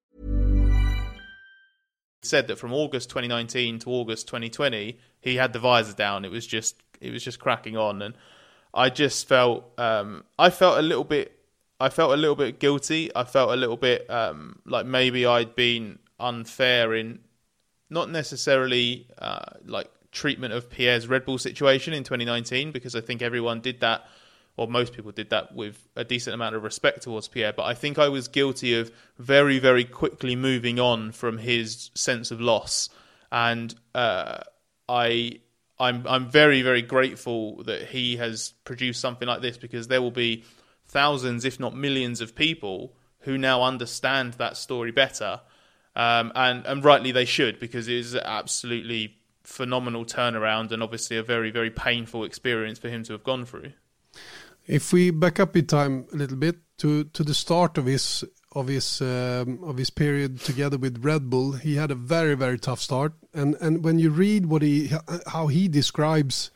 Said that from August 2019 to August 2020, he had the visor down. It was just it was just cracking on, and I just felt um, I felt a little bit I felt a little bit guilty. I felt a little bit um, like maybe I'd been unfair in not necessarily uh, like treatment of Pierre's Red Bull situation in 2019 because I think everyone did that or most people did that with a decent amount of respect towards Pierre. But I think I was guilty of very, very quickly moving on from his sense of loss, and uh, I I'm I'm very very grateful that he has produced something like this because there will be thousands, if not millions, of people who now understand that story better, um, and and rightly they should because it is an absolutely phenomenal turnaround and obviously a very very painful experience for him to have gone through. If we back up in time a little bit to to the start of his of his um, of his period together with Red Bull, he had a very very tough start. And and when you read what he how he describes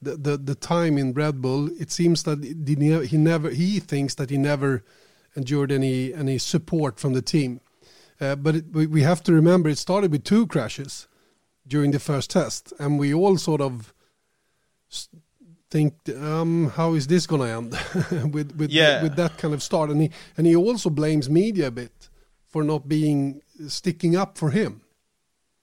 the the, the time in Red Bull, it seems that he never he thinks that he never endured any any support from the team. Uh, but it, we have to remember it started with two crashes during the first test, and we all sort of think um, how is this going to end with with, yeah. with that kind of start and he and he also blames media a bit for not being sticking up for him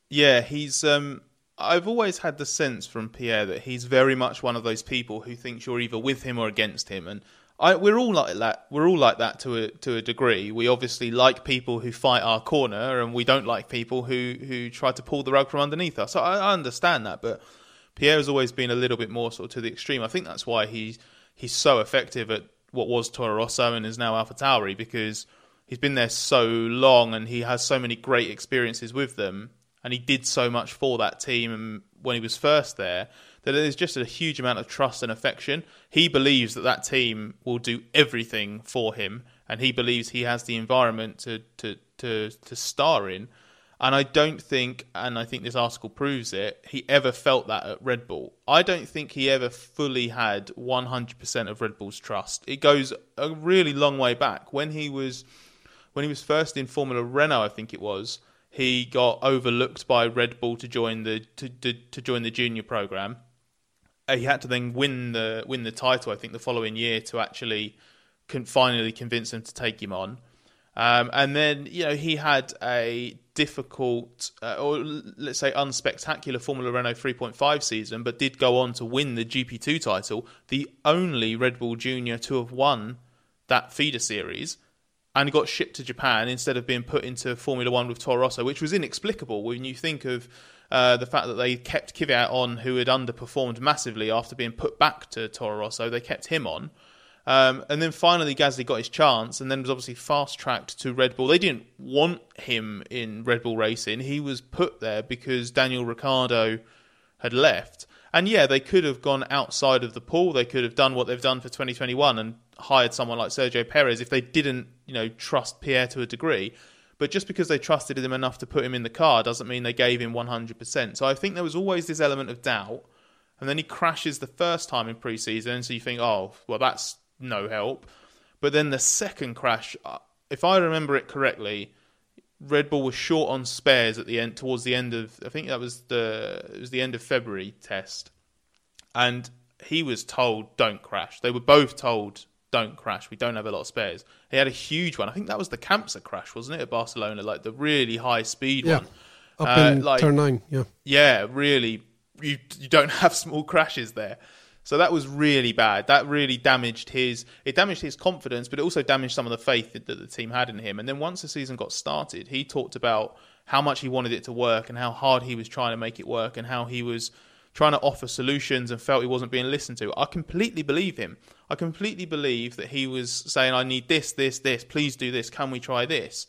yeah he's um I've always had the sense from Pierre that he's very much one of those people who thinks you're either with him or against him and I, we're all like that. We're all like that to a to a degree. We obviously like people who fight our corner, and we don't like people who, who try to pull the rug from underneath us. So I, I understand that, but Pierre has always been a little bit more sort of to the extreme. I think that's why he's he's so effective at what was Toro Rosso and is now AlphaTauri because he's been there so long and he has so many great experiences with them and he did so much for that team when he was first there that there's just a huge amount of trust and affection. He believes that that team will do everything for him and he believes he has the environment to to to, to star in. And I don't think, and I think this article proves it, he ever felt that at Red Bull. I don't think he ever fully had 100% of Red Bull's trust. It goes a really long way back. When he was when he was first in Formula Renault, I think it was, he got overlooked by Red Bull to join the to, to, to join the junior program. Uh, he had to then win the win the title, I think, the following year to actually can finally convince them to take him on. Um, and then you know he had a difficult, uh, or let's say unspectacular Formula Renault 3.5 season, but did go on to win the GP2 title, the only Red Bull Junior to have won that feeder series and got shipped to Japan instead of being put into Formula One with Toro Rosso, which was inexplicable when you think of uh, the fact that they kept Kvyat on, who had underperformed massively after being put back to Toro Rosso. They kept him on. Um, and then finally, Gasly got his chance, and then was obviously fast tracked to Red Bull. They didn't want him in Red Bull Racing. He was put there because Daniel Ricciardo had left. And yeah, they could have gone outside of the pool. They could have done what they've done for 2021 and hired someone like Sergio Perez if they didn't, you know, trust Pierre to a degree. But just because they trusted him enough to put him in the car doesn't mean they gave him 100%. So I think there was always this element of doubt. And then he crashes the first time in preseason. So you think, oh, well, that's no help. But then the second crash, uh, if I remember it correctly, Red Bull was short on spares at the end, towards the end of, I think that was the it was the end of February test, and he was told don't crash. They were both told don't crash. We don't have a lot of spares. He had a huge one. I think that was the Kampsa crash, wasn't it, at Barcelona? Like the really high speed yeah. one. Up uh, in like, turn nine, yeah. Yeah, really. You you don't have small crashes there. So that was really bad. That really damaged his it damaged his confidence, but it also damaged some of the faith that the team had in him. And then once the season got started, he talked about how much he wanted it to work and how hard he was trying to make it work and how he was trying to offer solutions and felt he wasn't being listened to. I completely believe him. I completely believe that he was saying, I need this, this, this, please do this, can we try this?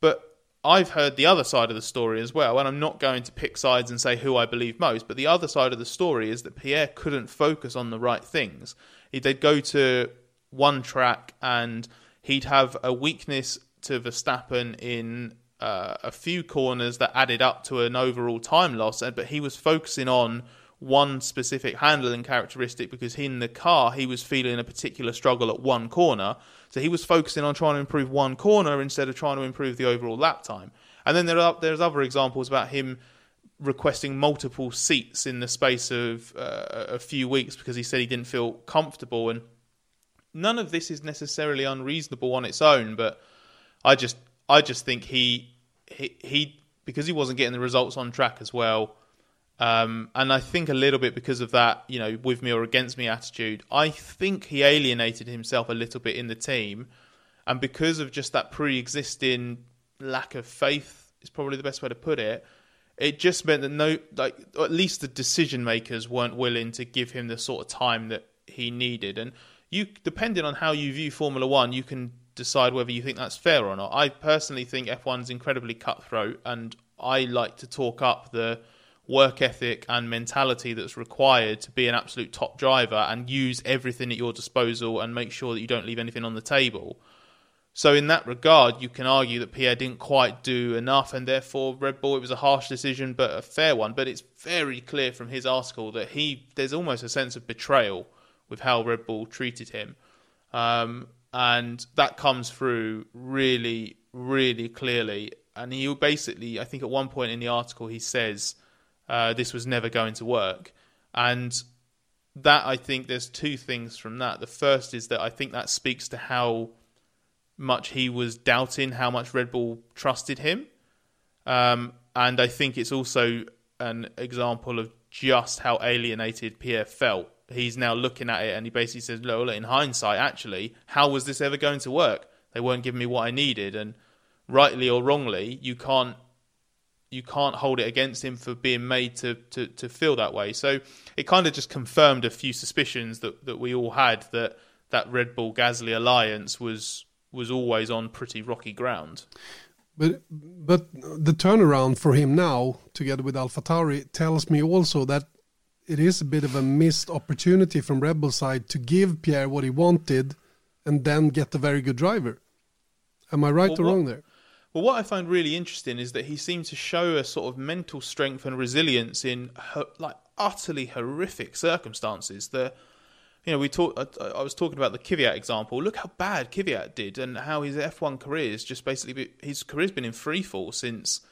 But I've heard the other side of the story as well, and I'm not going to pick sides and say who I believe most, but the other side of the story is that Pierre couldn't focus on the right things. They'd go to one track and he'd have a weakness to Verstappen in uh, a few corners that added up to an overall time loss, but he was focusing on one specific handling characteristic because in the car he was feeling a particular struggle at one corner. So he was focusing on trying to improve one corner instead of trying to improve the overall lap time. And then there are there's other examples about him requesting multiple seats in the space of uh, a few weeks because he said he didn't feel comfortable and none of this is necessarily unreasonable on its own but I just I just think he he, he because he wasn't getting the results on track as well um, and I think a little bit because of that, you know, with me or against me attitude, I think he alienated himself a little bit in the team. And because of just that pre existing lack of faith, is probably the best way to put it, it just meant that no, like, at least the decision makers weren't willing to give him the sort of time that he needed. And you, depending on how you view Formula One, you can decide whether you think that's fair or not. I personally think F1's incredibly cutthroat, and I like to talk up the work ethic and mentality that's required to be an absolute top driver and use everything at your disposal and make sure that you don't leave anything on the table. So in that regard, you can argue that Pierre didn't quite do enough, and therefore Red Bull it was a harsh decision, but a fair one. But it's very clear from his article that he there's almost a sense of betrayal with how Red Bull treated him, um, and that comes through really, really clearly. And he basically, I think, at one point in the article, he says uh, this was never going to work. And that I think there's two things from that. The first is that I think that speaks to how much he was doubting how much Red Bull trusted him. Um, and I think it's also an example of just how alienated Pierre felt. He's now looking at it and he basically says, Lola, in hindsight, actually, how was this ever going to work? They weren't giving me what I needed. And rightly or wrongly, you can't you can't hold it against him for being made to, to, to feel that way. So it kind of just confirmed a few suspicions that, that we all had that that Red Bull Gasly alliance was was always on pretty rocky ground. But but the turnaround for him now, together with AlphaTauri, tells me also that it is a bit of a missed opportunity from Red Bull side to give Pierre what he wanted, and then get a very good driver. Am I right well, or what, wrong there? Well, what I find really interesting is that he seemed to show a sort of mental strength and resilience in like utterly horrific circumstances. That you know, we talked. I, was talking about the Kvyat example. Look how bad Kvyat did, and how his F1 career is just basically his career's been in free fall since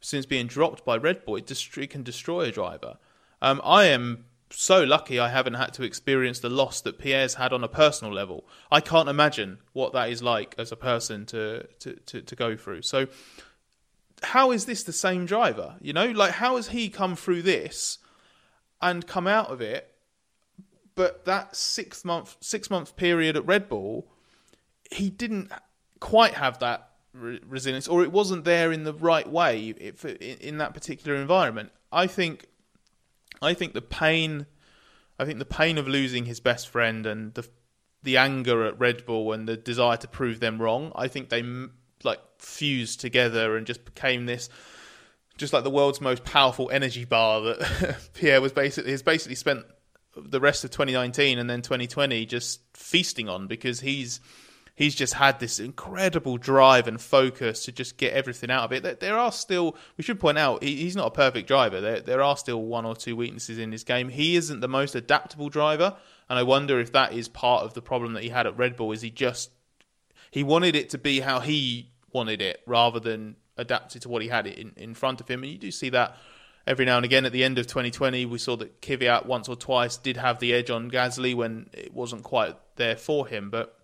since being dropped by Red Bull. It, it can destroy a driver. Um, I am so lucky I haven't had to experience the loss that Pierre's had on a personal level. I can't imagine what that is like as a person to to, to, to go through. So how is this the same driver? You know, like how has he come through this and come out of it? But that six month six month period at Red Bull, he didn't quite have that re- resilience, or it wasn't there in the right way in that particular environment. I think, I think the pain, I think the pain of losing his best friend and the the anger at Red Bull and the desire to prove them wrong. I think they like fused together and just became this just like the world's most powerful energy bar that Pierre was basically has basically spent the rest of 2019 and then 2020 just feasting on because he's he's just had this incredible drive and focus to just get everything out of it. There are still, we should point out, he's not a perfect driver. There, there are still one or two weaknesses in his game. He isn't the most adaptable driver, and I wonder if that is part of the problem that he had at Red Bull. Is he just he wanted it to be how he wanted it rather than adapted to what he had in, in front of him. And you do see that every now and again at the end of 2020. We saw that Kvyat once or twice did have the edge on Gasly when it wasn't quite there for him. But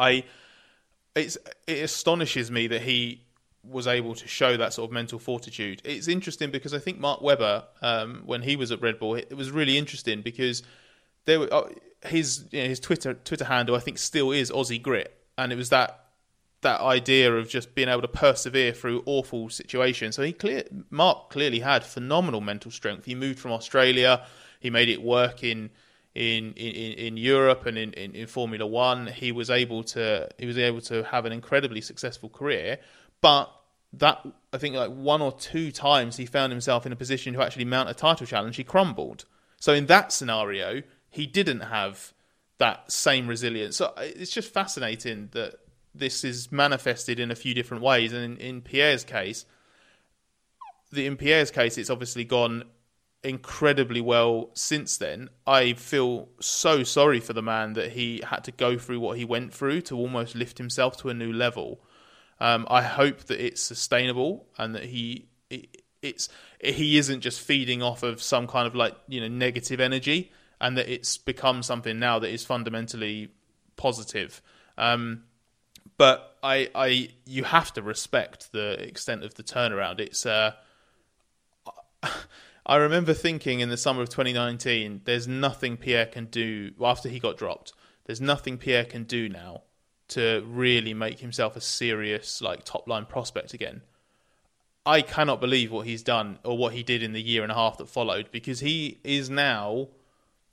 I, it's it astonishes me that he was able to show that sort of mental fortitude. It's interesting because I think Mark Webber, um, when he was at Red Bull, it was really interesting because there were, uh, his you know, his Twitter Twitter handle I think still is Aussie Grit, and it was that that idea of just being able to persevere through awful situations. So he clear Mark clearly had phenomenal mental strength. He moved from Australia, he made it work in in in, in Europe and in, in, in Formula One. He was able to he was able to have an incredibly successful career, but that I think like one or two times he found himself in a position to actually mount a title challenge. He crumbled. So in that scenario, he didn't have that same resilience. So uh, it's just fascinating that this is manifested in a few different ways. And in, in Pierre's case, the in Pierre's case, it's obviously gone incredibly well since then. I feel so sorry for the man that he had to go through what he went through to almost lift himself to a new level. Um, I hope that it's sustainable and that he it, it's he isn't just feeding off of some kind of like you know negative energy and that it's become something now that is fundamentally positive. Um, but I, I, you have to respect the extent of the turnaround. It's, uh, I remember thinking in the summer of 2019, there's nothing Pierre can do after he got dropped. There's nothing Pierre can do now to really make himself a serious, like, top line prospect again. I cannot believe what he's done or what he did in the year and a half that followed because he is now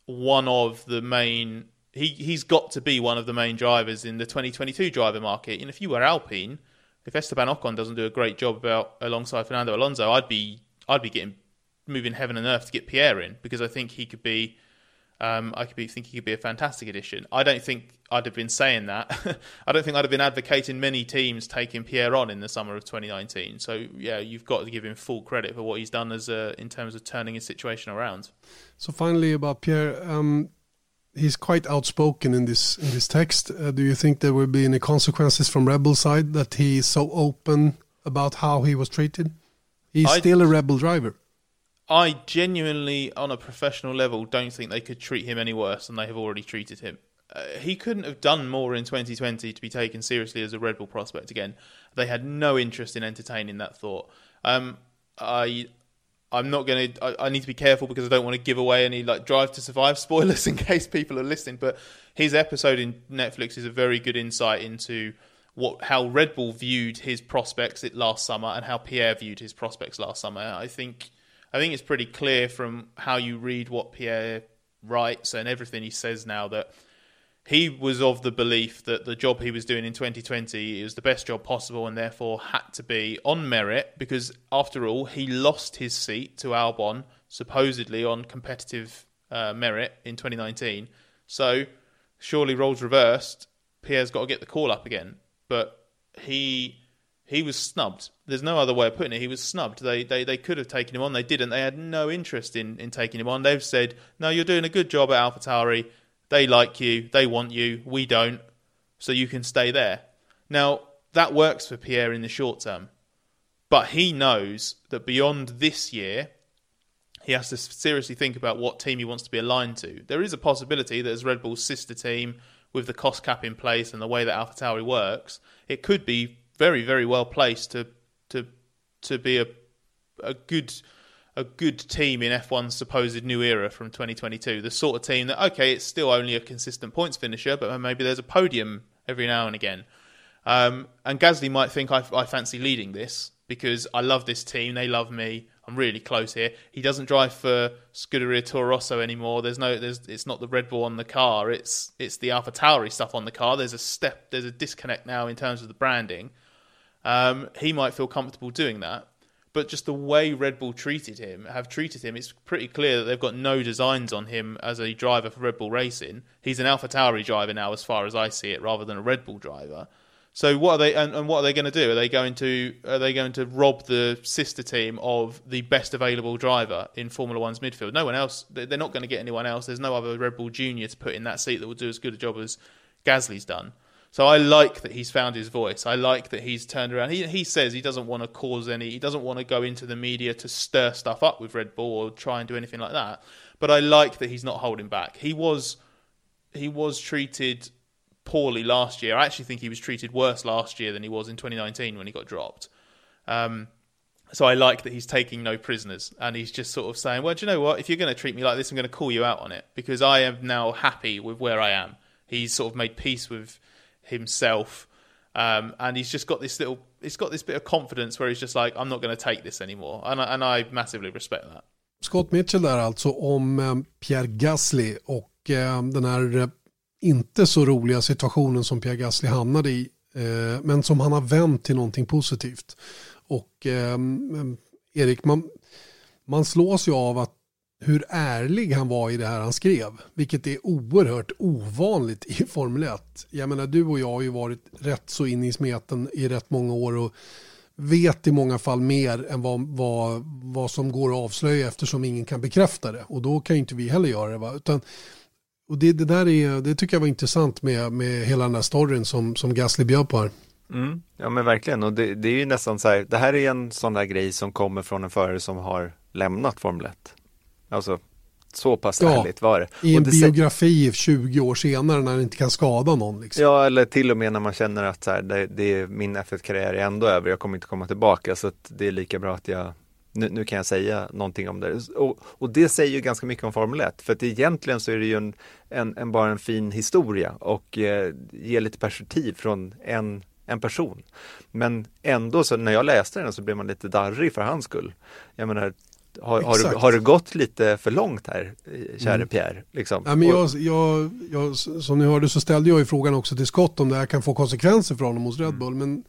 one of the main he he's got to be one of the main drivers in the 2022 driver market. And if you were Alpine, if Esteban Ocon doesn't do a great job about alongside Fernando Alonso, I'd be I'd be getting moving heaven and earth to get Pierre in because I think he could be. Um, I could be think he could be a fantastic addition. I don't think I'd have been saying that. I don't think I'd have been advocating many teams taking Pierre on in the summer of 2019. So yeah, you've got to give him full credit for what he's done as a, in terms of turning his situation around. So finally, about Pierre, um, he's quite outspoken in this in this text. Uh, do you think there will be any consequences from Rebel side that he is so open about how he was treated? He's I, still a Rebel driver. I genuinely, on a professional level, don't think they could treat him any worse than they have already treated him. Uh, he couldn't have done more in 2020 to be taken seriously as a Red Bull prospect again. They had no interest in entertaining that thought. Um, I I'm not going to. I need to be careful because I don't want to give away any like Drive to Survive spoilers in case people are listening. But his episode in Netflix is a very good insight into what how Red Bull viewed his prospects last summer and how Pierre viewed his prospects last summer. I think I think it's pretty clear from how you read what Pierre writes and everything he says now that he was of the belief that the job he was doing in 2020 was the best job possible and therefore had to be on merit because, after all, he lost his seat to Albon supposedly on competitive uh, merit in 2019. So, surely roles reversed, Pierre's got to get the call up again. But he he was snubbed. There's no other way of putting it. He was snubbed. They they, they could have taken him on. They didn't. They had no interest in, in taking him on. They've said, no, you're doing a good job at AlphaTauri they like you, they want you, we don't, so you can stay there. Now, that works for Pierre in the short term, but he knows that beyond this year, he has to seriously think about what team he wants to be aligned to. There is a possibility that as Red Bull's sister team, with the cost cap in place and the way that AlphaTauri works, it could be very, very well placed to to to be a a good a good team in F1's supposed new era from 2022. The sort of team that okay, it's still only a consistent points finisher, but maybe there's a podium every now and again. Um, and Gasly might think I, I fancy leading this because I love this team. They love me. I'm really close here. He doesn't drive for Scuderia Toro Rosso anymore. There's no, there's, it's not the Red Bull on the car. It's, it's the Alpha Tauri stuff on the car. There's a step, there's a disconnect now in terms of the branding. Um, he might feel comfortable doing that, but just the way Red Bull treated him, have treated him, it's pretty clear that they've got no designs on him as a driver for Red Bull Racing. He's an Alpha Tauri driver now, as far as I see it, rather than a Red Bull driver. So what are they and, and, what are they going to do? Are they going to are they going to rob the sister team of the best available driver in Formula One's midfield? No one else. They're not going to get anyone else. There's no other Red Bull Junior to put in that seat that will do as good a job as Gasly's done. So I like that he's found his voice. I like that he's turned around. He he says he doesn't want to cause any. He doesn't want to go into the media to stir stuff up with Red Bull or try and do anything like that. But I like that he's not holding back. He was he was treated poorly last year. I actually think he was treated worse last year than he was in 2019 when he got dropped. Um, so I like that he's taking no prisoners and he's just sort of saying, well, do you know what? If you're going to treat me like this, I'm going to call you out on it because I am now happy with where I am. He's sort of made peace with himself. Um, and he's just got this little, he's got this bit of confidence where he's just like, I'm not going to take this anymore. And I, and I massively respect that. Scott Mitchell där alltså om eh, Pierre Gasly och eh, den här eh, inte så roliga situationen som Pierre Gasly hamnade i. Eh, men som han har vänt till någonting positivt. Och um, Erik, man, man slås ju av att hur ärlig han var i det här han skrev. Vilket är oerhört ovanligt i Formel 1. Jag menar du och jag har ju varit rätt så in i smeten i rätt många år och vet i många fall mer än vad, vad, vad som går att avslöja eftersom ingen kan bekräfta det. Och då kan ju inte vi heller göra det. Va? Utan och det, det, där är, det tycker jag var intressant med, med hela den här storyn som, som Gasly bjöd på här. Mm, ja men verkligen och det, det, är ju nästan så här, det här är en sån där grej som kommer från en förare som har lämnat Formel 1. Alltså så pass ja, ärligt var det. I en det biografi 20 år senare när det inte kan skada någon. Liksom. Ja, eller till och med när man känner att så här, det, det är, min F1-karriär är ändå över, jag kommer inte komma tillbaka så det är lika bra att jag nu, nu, kan jag säga någonting om det. Och, och, det säger ju ganska mycket om Formel 1, för att egentligen så är det ju en, en, en bara en fin historia och eh, ger lite perspektiv från en, en person. Men ändå så när jag läste den så blev man lite darrig för hans skull. Jag menar, har, har, du, har det gått lite för långt här, käre mm. Pierre? Liksom? Ja, men jag, jag, jag, som ni hörde så ställde jag ju frågan också till Scott om det här kan få konsekvenser för honom hos Red Bull. Mm. Men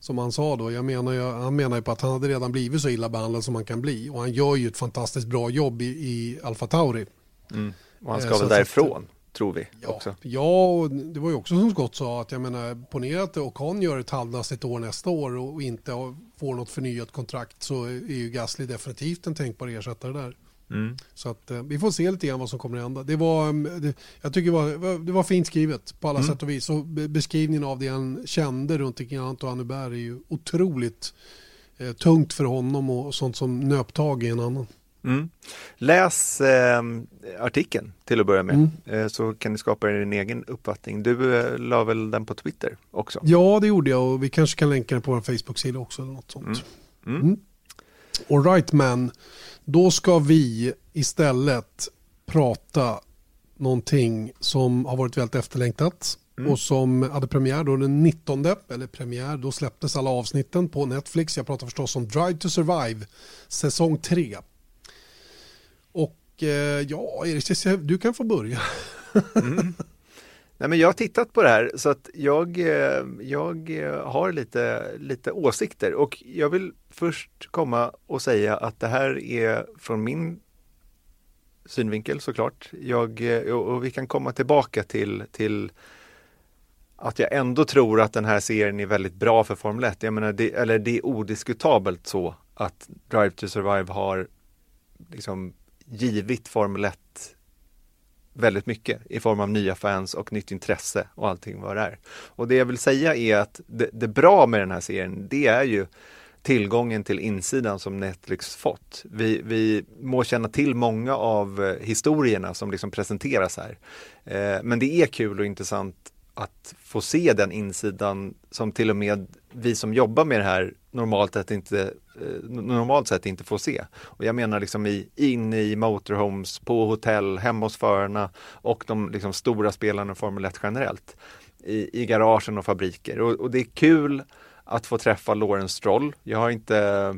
som han sa då, jag menar ju, han menar ju på att han hade redan blivit så illa behandlad som man kan bli. Och han gör ju ett fantastiskt bra jobb i, i Alfa Tauri. Mm. Och han ska eh, väl därifrån, att, tror vi ja, också. Ja, och det var ju också som Scott sa, att jag menar, ponera att Ocon gör ett halvdassigt år nästa år och inte får något förnyat kontrakt så är ju Gasly definitivt en tänkbar ersättare där. Mm. Så att eh, vi får se lite grann vad som kommer att hända. Det var, mm, det, jag tycker det var, det var fint skrivet på alla mm. sätt och vis. Och beskrivningen av det han kände runt omkring Antoine Hubert är ju otroligt eh, tungt för honom och sånt som nöp tag i en annan. Mm. Läs eh, artikeln till att börja med mm. eh, så kan ni skapa er en egen uppfattning. Du eh, la väl den på Twitter också? Ja, det gjorde jag och vi kanske kan länka den på vår Facebook-sida också. Eller något sånt. Mm. Mm. mm. All right man. Då ska vi istället prata någonting som har varit väldigt efterlängtat mm. och som hade premiär då den 19, eller premiär, då släpptes alla avsnitten på Netflix. Jag pratar förstås om Drive to Survive, säsong 3. Och eh, ja, Erik, du kan få börja. mm. Nej, men jag har tittat på det här så att jag, eh, jag eh, har lite, lite åsikter och jag vill först komma och säga att det här är från min synvinkel såklart. Jag, eh, och vi kan komma tillbaka till, till att jag ändå tror att den här serien är väldigt bra för Formel 1. Jag menar, det, eller det är odiskutabelt så att Drive to Survive har liksom givit Formel 1 väldigt mycket i form av nya fans och nytt intresse och allting vad det är. Och det jag vill säga är att det, det bra med den här serien, det är ju tillgången till insidan som Netflix fått. Vi, vi må känna till många av eh, historierna som liksom presenteras här. Eh, men det är kul och intressant att få se den insidan som till och med vi som jobbar med det här normalt sett inte, eh, normalt sett inte får se. Och jag menar liksom i, inne i motorhomes, på hotell, hemma hos förarna och de liksom stora spelarna i Formel 1 generellt. I, i garagen och fabriker. Och, och det är kul att få träffa Lawrence Stroll. Jag har inte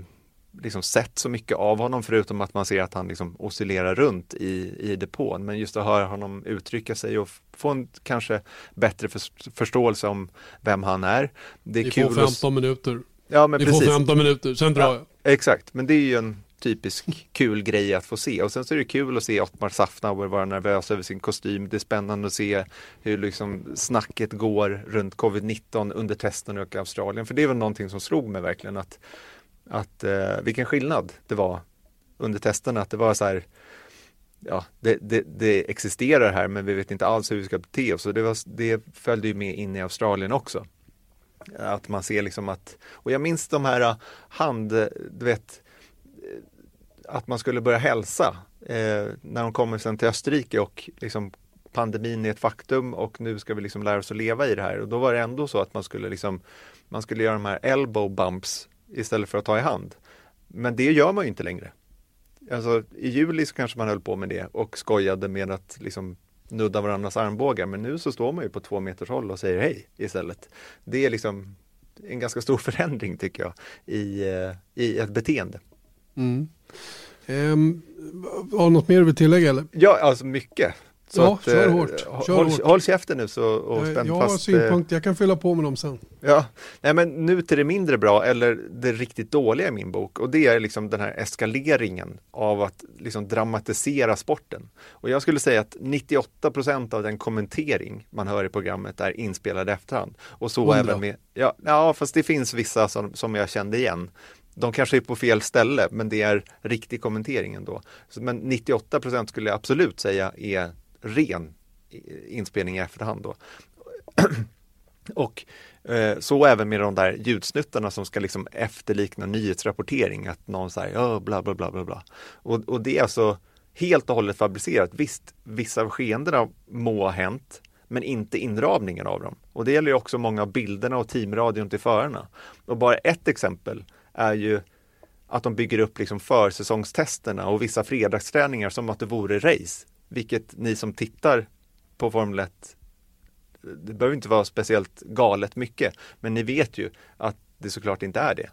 liksom sett så mycket av honom förutom att man ser att han liksom oscillerar runt i, i depån. Men just att höra honom uttrycka sig och få en kanske bättre för, förståelse om vem han är. Det är Vi kul får 15 att... minuter. Ja, men Ni precis. får 15 minuter, sen drar ja, jag. Exakt, men det är ju en typisk kul grej att få se. Och sen så är det kul att se Ottmar Safnauer vara nervös över sin kostym. Det är spännande att se hur liksom snacket går runt covid-19 under testen i Australien. För det är väl någonting som slog mig verkligen att att eh, vilken skillnad det var under testerna. Att det var så här, ja, det, det, det, existerar här men vi vet inte alls hur vi ska bete oss. Och det, var, det följde ju med in i Australien också. Att man ser liksom att, och jag minns de här eh, hand, du vet, eh, att man skulle börja hälsa eh, när de kommer sen till Österrike och liksom pandemin är ett faktum och nu ska vi liksom lära oss att leva i det här. Och då var det ändå så att man skulle liksom, man skulle göra de här elbow bumps istället för att ta i hand. Men det gör man ju inte längre. Alltså, I juli så kanske man höll på med det och skojade med att liksom nudda varandras armbågar men nu så står man ju på två meters håll och säger hej istället. Det är liksom en ganska stor förändring tycker jag i, eh, i ett beteende. Mm. Um, har du något mer du vill tillägga? Eller? Ja, alltså mycket. Så ja, att, kör eh, hårt. Kör håll, hårt. håll käften nu så, och spänn Jag har synpunkter, jag kan fylla på med dem sen. Ja, nej men nu till det mindre bra eller det riktigt dåliga i min bok och det är liksom den här eskaleringen av att liksom dramatisera sporten. Och jag skulle säga att 98% av den kommentering man hör i programmet är inspelad i efterhand. Och så 100. även med, ja, ja fast det finns vissa som, som jag kände igen. De kanske är på fel ställe men det är riktig kommentering ändå. Men 98% skulle jag absolut säga är ren inspelning i efterhand då. Och eh, så även med de där ljudsnuttarna som ska liksom efterlikna nyhetsrapportering, att någon säger oh, bla bla bla bla bla. Och, och det är alltså helt och hållet fabricerat. Visst, vissa av skeendena må ha hänt, men inte inramningen av dem. Och det gäller ju också många av bilderna och teamradion till förarna. Och bara ett exempel är ju att de bygger upp liksom försäsongstesterna och vissa fredagsträningar som att det vore race vilket ni som tittar på Formel 1, det behöver inte vara speciellt galet mycket, men ni vet ju att det såklart inte är det.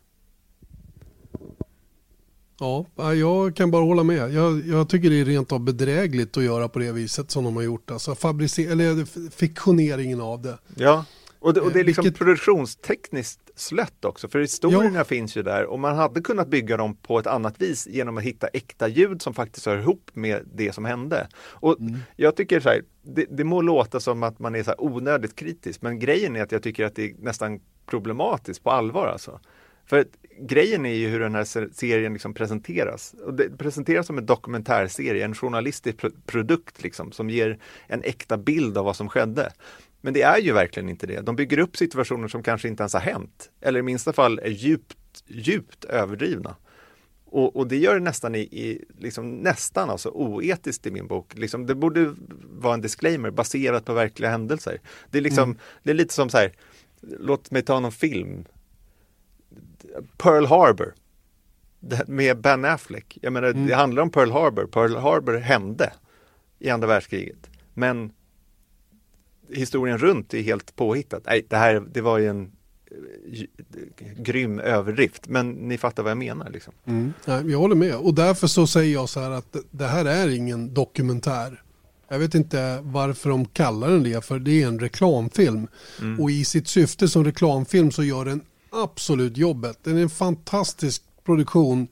Ja, jag kan bara hålla med. Jag, jag, tycker det är rent av bedrägligt att göra på det viset som de har gjort. Alltså fabrice- eller fiktioneringen av det. Ja, och det, och det är liksom Vilket... produktionstekniskt slött också, för historierna ja. finns ju där och man hade kunnat bygga dem på ett annat vis genom att hitta äkta ljud som faktiskt hör ihop med det som hände. Och mm. Jag tycker så här, det, det må låta som att man är så onödigt kritisk, men grejen är att jag tycker att det är nästan problematiskt på allvar alltså. För grejen är ju hur den här serien liksom presenteras. Och det presenteras som en dokumentärserie, en journalistisk produkt liksom, som ger en äkta bild av vad som skedde. Men det är ju verkligen inte det. De bygger upp situationer som kanske inte ens har hänt. Eller i minsta fall är djupt, djupt överdrivna. Och, och det gör det nästan i, i liksom nästan alltså oetiskt i min bok. Liksom, det borde vara en disclaimer baserat på verkliga händelser. Det är, liksom, mm. det är lite som så här, låt mig ta någon film. Pearl Harbor med Ben Affleck. Jag menar, mm. det handlar om Pearl Harbor. Pearl Harbor hände i andra världskriget. Men historien runt är helt påhittat. Nej, det här det var ju en eh, grym överdrift, men ni fattar vad jag menar. Liksom. Mm. Nej, jag håller med och därför så säger jag så här att det här är ingen dokumentär. Jag vet inte varför de kallar den det, för det är en reklamfilm. Mm. Och i sitt syfte som reklamfilm så gör den absolut jobbet. Den är en fantastisk produktion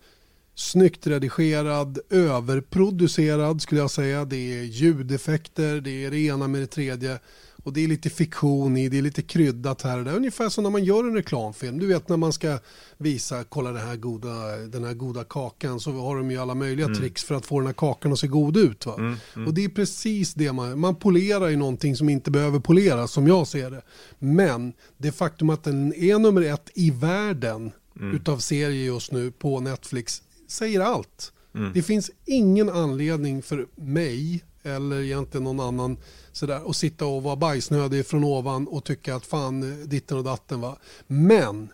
snyggt redigerad, överproducerad skulle jag säga. Det är ljudeffekter, det är det ena med det tredje. Och det är lite fiktion i, det är lite kryddat här och där. Ungefär som när man gör en reklamfilm. Du vet när man ska visa, kolla den här goda, den här goda kakan så har de ju alla möjliga mm. tricks för att få den här kakan att se god ut. Va? Mm, mm. Och det är precis det man, man polerar ju någonting som inte behöver poleras som jag ser det. Men det faktum att den är nummer ett i världen mm. utav serier just nu på Netflix säger allt. Mm. Det finns ingen anledning för mig eller egentligen någon annan sådär och sitta och vara bajsnödig från ovan och tycka att fan ditten och datten va. Men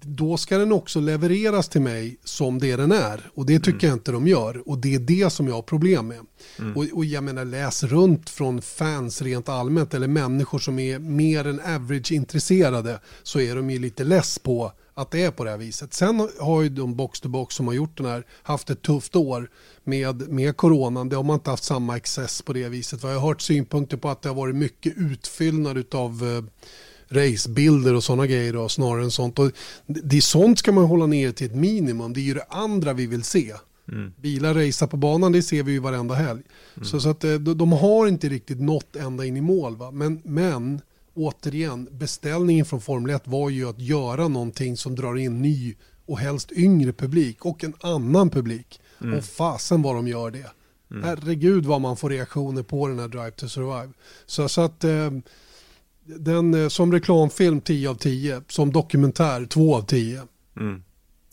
då ska den också levereras till mig som det den är. Och det tycker mm. jag inte de gör. Och det är det som jag har problem med. Mm. Och, och, jag menar läs runt från fans rent allmänt eller människor som är mer än average intresserade så är de ju lite less på att det är på det här viset. Sen har ju de box to box som har gjort den här haft ett tufft år med, med coronan. Det har man inte haft samma access på det viset. Jag har hört synpunkter på att det har varit mycket utfyllnad av eh, racebilder och sådana grejer då, snarare än sånt. Och det är sånt ska man hålla ner till ett minimum. Det är ju det andra vi vill se. Mm. Bilar racea på banan, det ser vi ju varenda helg. Mm. Så, så att eh, de, de, har inte riktigt nått ända in i mål. Va? Men, men återigen, beställningen från Formel 1 var ju att göra någonting som drar in ny och helst yngre publik och en annan publik. Mm. Och fasen vad de gör det. Mm. Herregud vad man får reaktioner på den här Drive to Survive. Så, så att eh, den som reklamfilm 10 av 10, som dokumentär 2 av 10. Mm.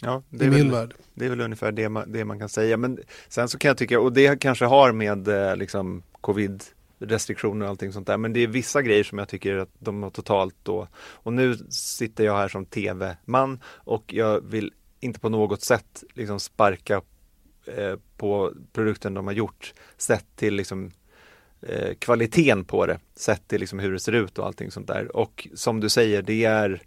Ja, det är, väl, det är väl ungefär det man, det man kan säga. Men sen så kan jag tycka, och det kanske har med eh, liksom covid restriktioner och allting sånt där. Men det är vissa grejer som jag tycker att de har totalt då. Och nu sitter jag här som tv-man och jag vill inte på något sätt liksom sparka eh, på produkten de har gjort sett till liksom eh, kvaliteten på det, sett till liksom hur det ser ut och allting sånt där. Och som du säger, det är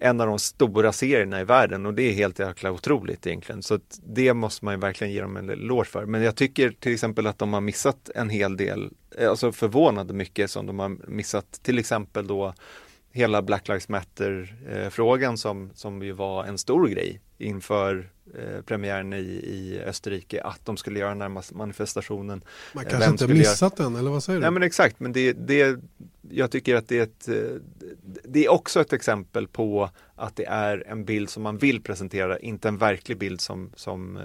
en av de stora serierna i världen och det är helt jäkla otroligt egentligen. Så det måste man ju verkligen ge dem en eloge för. Men jag tycker till exempel att de har missat en hel del, eh, alltså förvånande mycket som de har missat. Till exempel då hela Black Lives Matter-frågan som, som ju var en stor grej inför eh, premiären i, i Österrike att de skulle göra den här manifestationen. Man kanske Vem inte missat göra... den, eller vad säger du? Nej men exakt, men det, det, jag tycker att det är, ett, eh, det är också ett exempel på att det är en bild som man vill presentera, inte en verklig bild som, som, eh,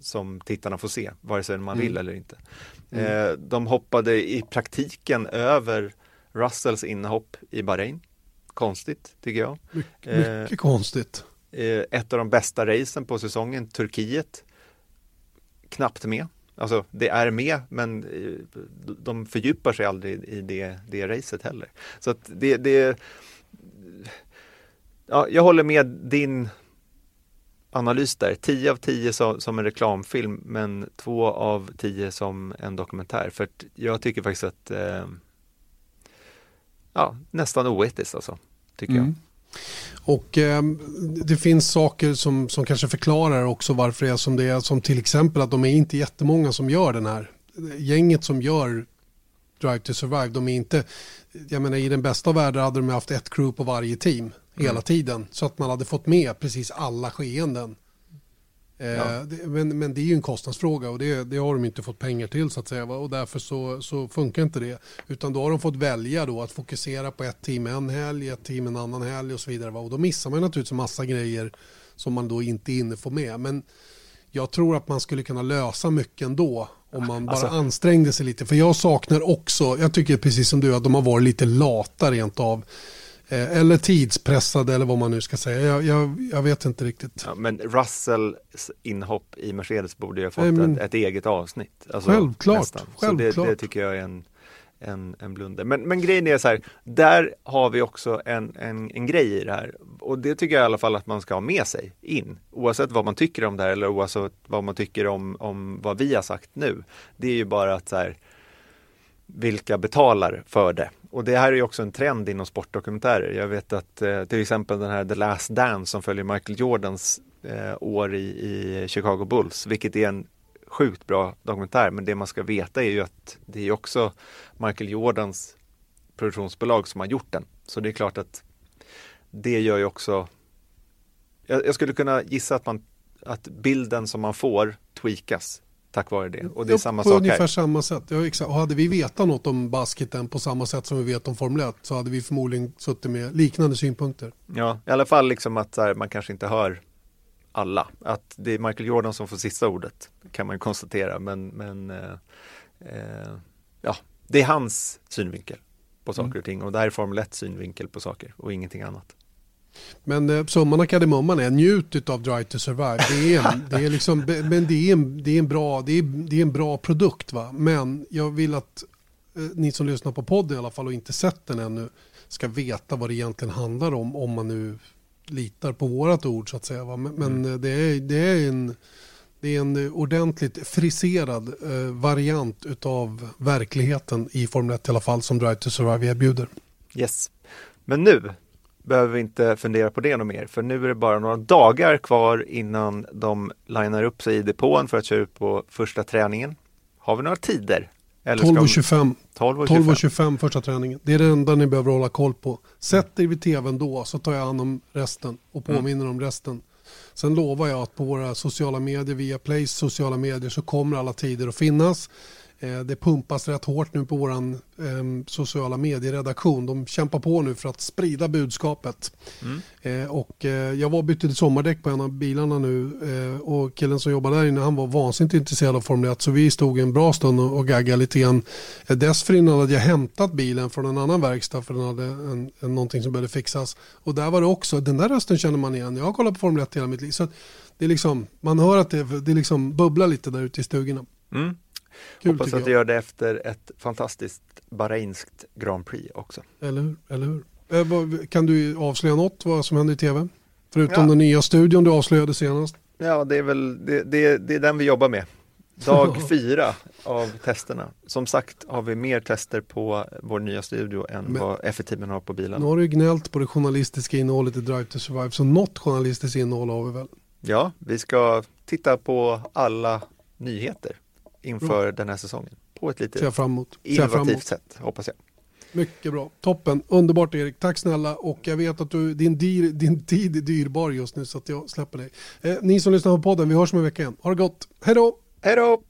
som tittarna får se, vare sig man vill mm. eller inte. Mm. Eh, de hoppade i praktiken över Russells inhopp i Bahrain. Konstigt tycker jag. Mycket, mycket konstigt. Ett av de bästa racen på säsongen, Turkiet, knappt med. Alltså det är med men eh, de fördjupar sig aldrig i det, det racet heller. Så att det, det ja, jag håller med din analys där. 10 av 10 som, som en reklamfilm men 2 av 10 som en dokumentär. För jag tycker faktiskt att eh, ja, nästan oetiskt alltså, tycker mm. jag. Och eh, det finns saker som, som kanske förklarar också varför det är som det är. Som till exempel att de är inte jättemånga som gör den här. Gänget som gör Drive to Survive, de är inte, jag menar i den bästa av världar hade de haft ett crew på varje team hela mm. tiden. Så att man hade fått med precis alla skeenden. Eh, ja. men, men det är ju en kostnadsfråga och det, det, har de inte fått pengar till så att säga. Och därför så, så, funkar inte det. Utan då har de fått välja då att fokusera på ett team en helg, ett team en annan helg och så vidare. Och då missar man naturligtvis massa grejer som man då inte inne får med. Men jag tror att man skulle kunna lösa mycket ändå om man bara alltså, ansträngde sig lite. För jag saknar också, jag tycker precis som du att de har varit lite lata rent av. Eh, eller tidspressade eller vad man nu ska säga. Jag, jag, jag vet inte riktigt. Ja, men Russells inhopp i Mercedes borde ju ha fått men, ett, ett, eget avsnitt. Alltså, självklart. självklart. Så det, det, tycker jag är en, en, en blunder. Men, men grejen är så här, där har vi också en, en, en grej i det här. Och det tycker jag i alla fall att man ska ha med sig in. Oavsett vad man tycker om det här eller oavsett vad man tycker om, om vad vi har sagt nu. Det är ju bara att så här, vilka betalar för det? Och det här är ju också en trend inom sportdokumentärer. Jag vet att eh, till exempel den här The Last Dance som följer Michael Jordans eh, år i, i, Chicago Bulls, vilket är en sjukt bra dokumentär. Men det man ska veta är ju att det är också Michael Jordans produktionsbolag som har gjort den. Så det är klart att det gör ju också jag, jag skulle kunna gissa att, man, att bilden som man får tweakas tack vare det. Och det är samma på sak ungefär här. samma sätt. Ja, exakt. Och hade vi vetat något om basketen på samma sätt som vi vet om Formel 1 så hade vi förmodligen suttit med liknande synpunkter. Ja, i alla fall liksom att här, man kanske inte hör alla. Att det är Michael Jordan som får sista ordet kan man konstatera. Men, men eh, eh, ja, det är hans synvinkel på saker mm. och ting och det här är Formel 1 synvinkel på saker och ingenting annat. Men eh, summan av kardemumman är njut av Drive to Survive. Det är en, det är liksom, men det är en, det är en, bra, det är, det är en bra produkt. Va? Men jag vill att eh, ni som lyssnar på podden i alla fall och inte sett den ännu ska veta vad det egentligen handlar om om man nu litar på vårat ord så att säga. Va? Men, mm. men det, är, det, är en, det är en ordentligt friserad eh, variant utav verkligheten i Formel 1 i alla fall som Drive to Survive erbjuder. Yes, men nu behöver vi inte fundera på det något mer för nu är det bara några dagar kvar innan de linar upp sig i depån för att köra ut på första träningen. Har vi några tider? 12.25 12 12 första träningen. Det är det enda ni behöver hålla koll på. Sätt er vid tvn då så tar jag hand om resten och mm. påminner mm. om resten. Sen lovar jag att på våra sociala medier, via Plays sociala medier så kommer alla tider att finnas. Eh, det pumpas rätt hårt nu på vår eh, sociala medieredaktion. De kämpar på nu för att sprida budskapet. Mm. Eh, och, eh, jag var och bytte sommardäck på en av bilarna nu och killen som jobbar där inne han var vansinnigt intresserad av Formel 1 så vi stod en bra stund och, och gaggade lite grann. Dessförinnan hade jag hämtat bilen från en annan verkstad för den hade en, en, någonting som behövde fixas. Och där var det också, den där rösten känner man igen. Jag har kollat på Formel 1 hela mitt liv. Så det är liksom, man hör att det, det liksom bubblar lite där ute i stugorna. Mm. Kul, Hoppas att du gör det efter ett fantastiskt Bahrainskt Grand Prix också. Eller hur? Eller hur? Eh, kan du avslöja något vad som händer i tv? Förutom ja. den nya studion du avslöjade senast. Ja, det är väl det, det, det är den vi jobbar med. Dag fyra av testerna. Som sagt har vi mer tester på vår nya studio än Men, vad F-teamen har på bilen. Nu har du gnällt på det journalistiska innehållet i Drive to Survive, så något journalistiskt innehåll har vi väl? Ja, vi ska titta på alla nyheter inför bra. den här säsongen. På ett lite innovativt sätt, hoppas jag. Mycket bra, toppen, underbart Erik, tack snälla och jag vet att du, din, dyr, din tid är dyrbar just nu så att jag släpper dig. Eh, ni som lyssnar på podden, vi hörs om en vecka igen. Ha det gott, hej då! Hej då!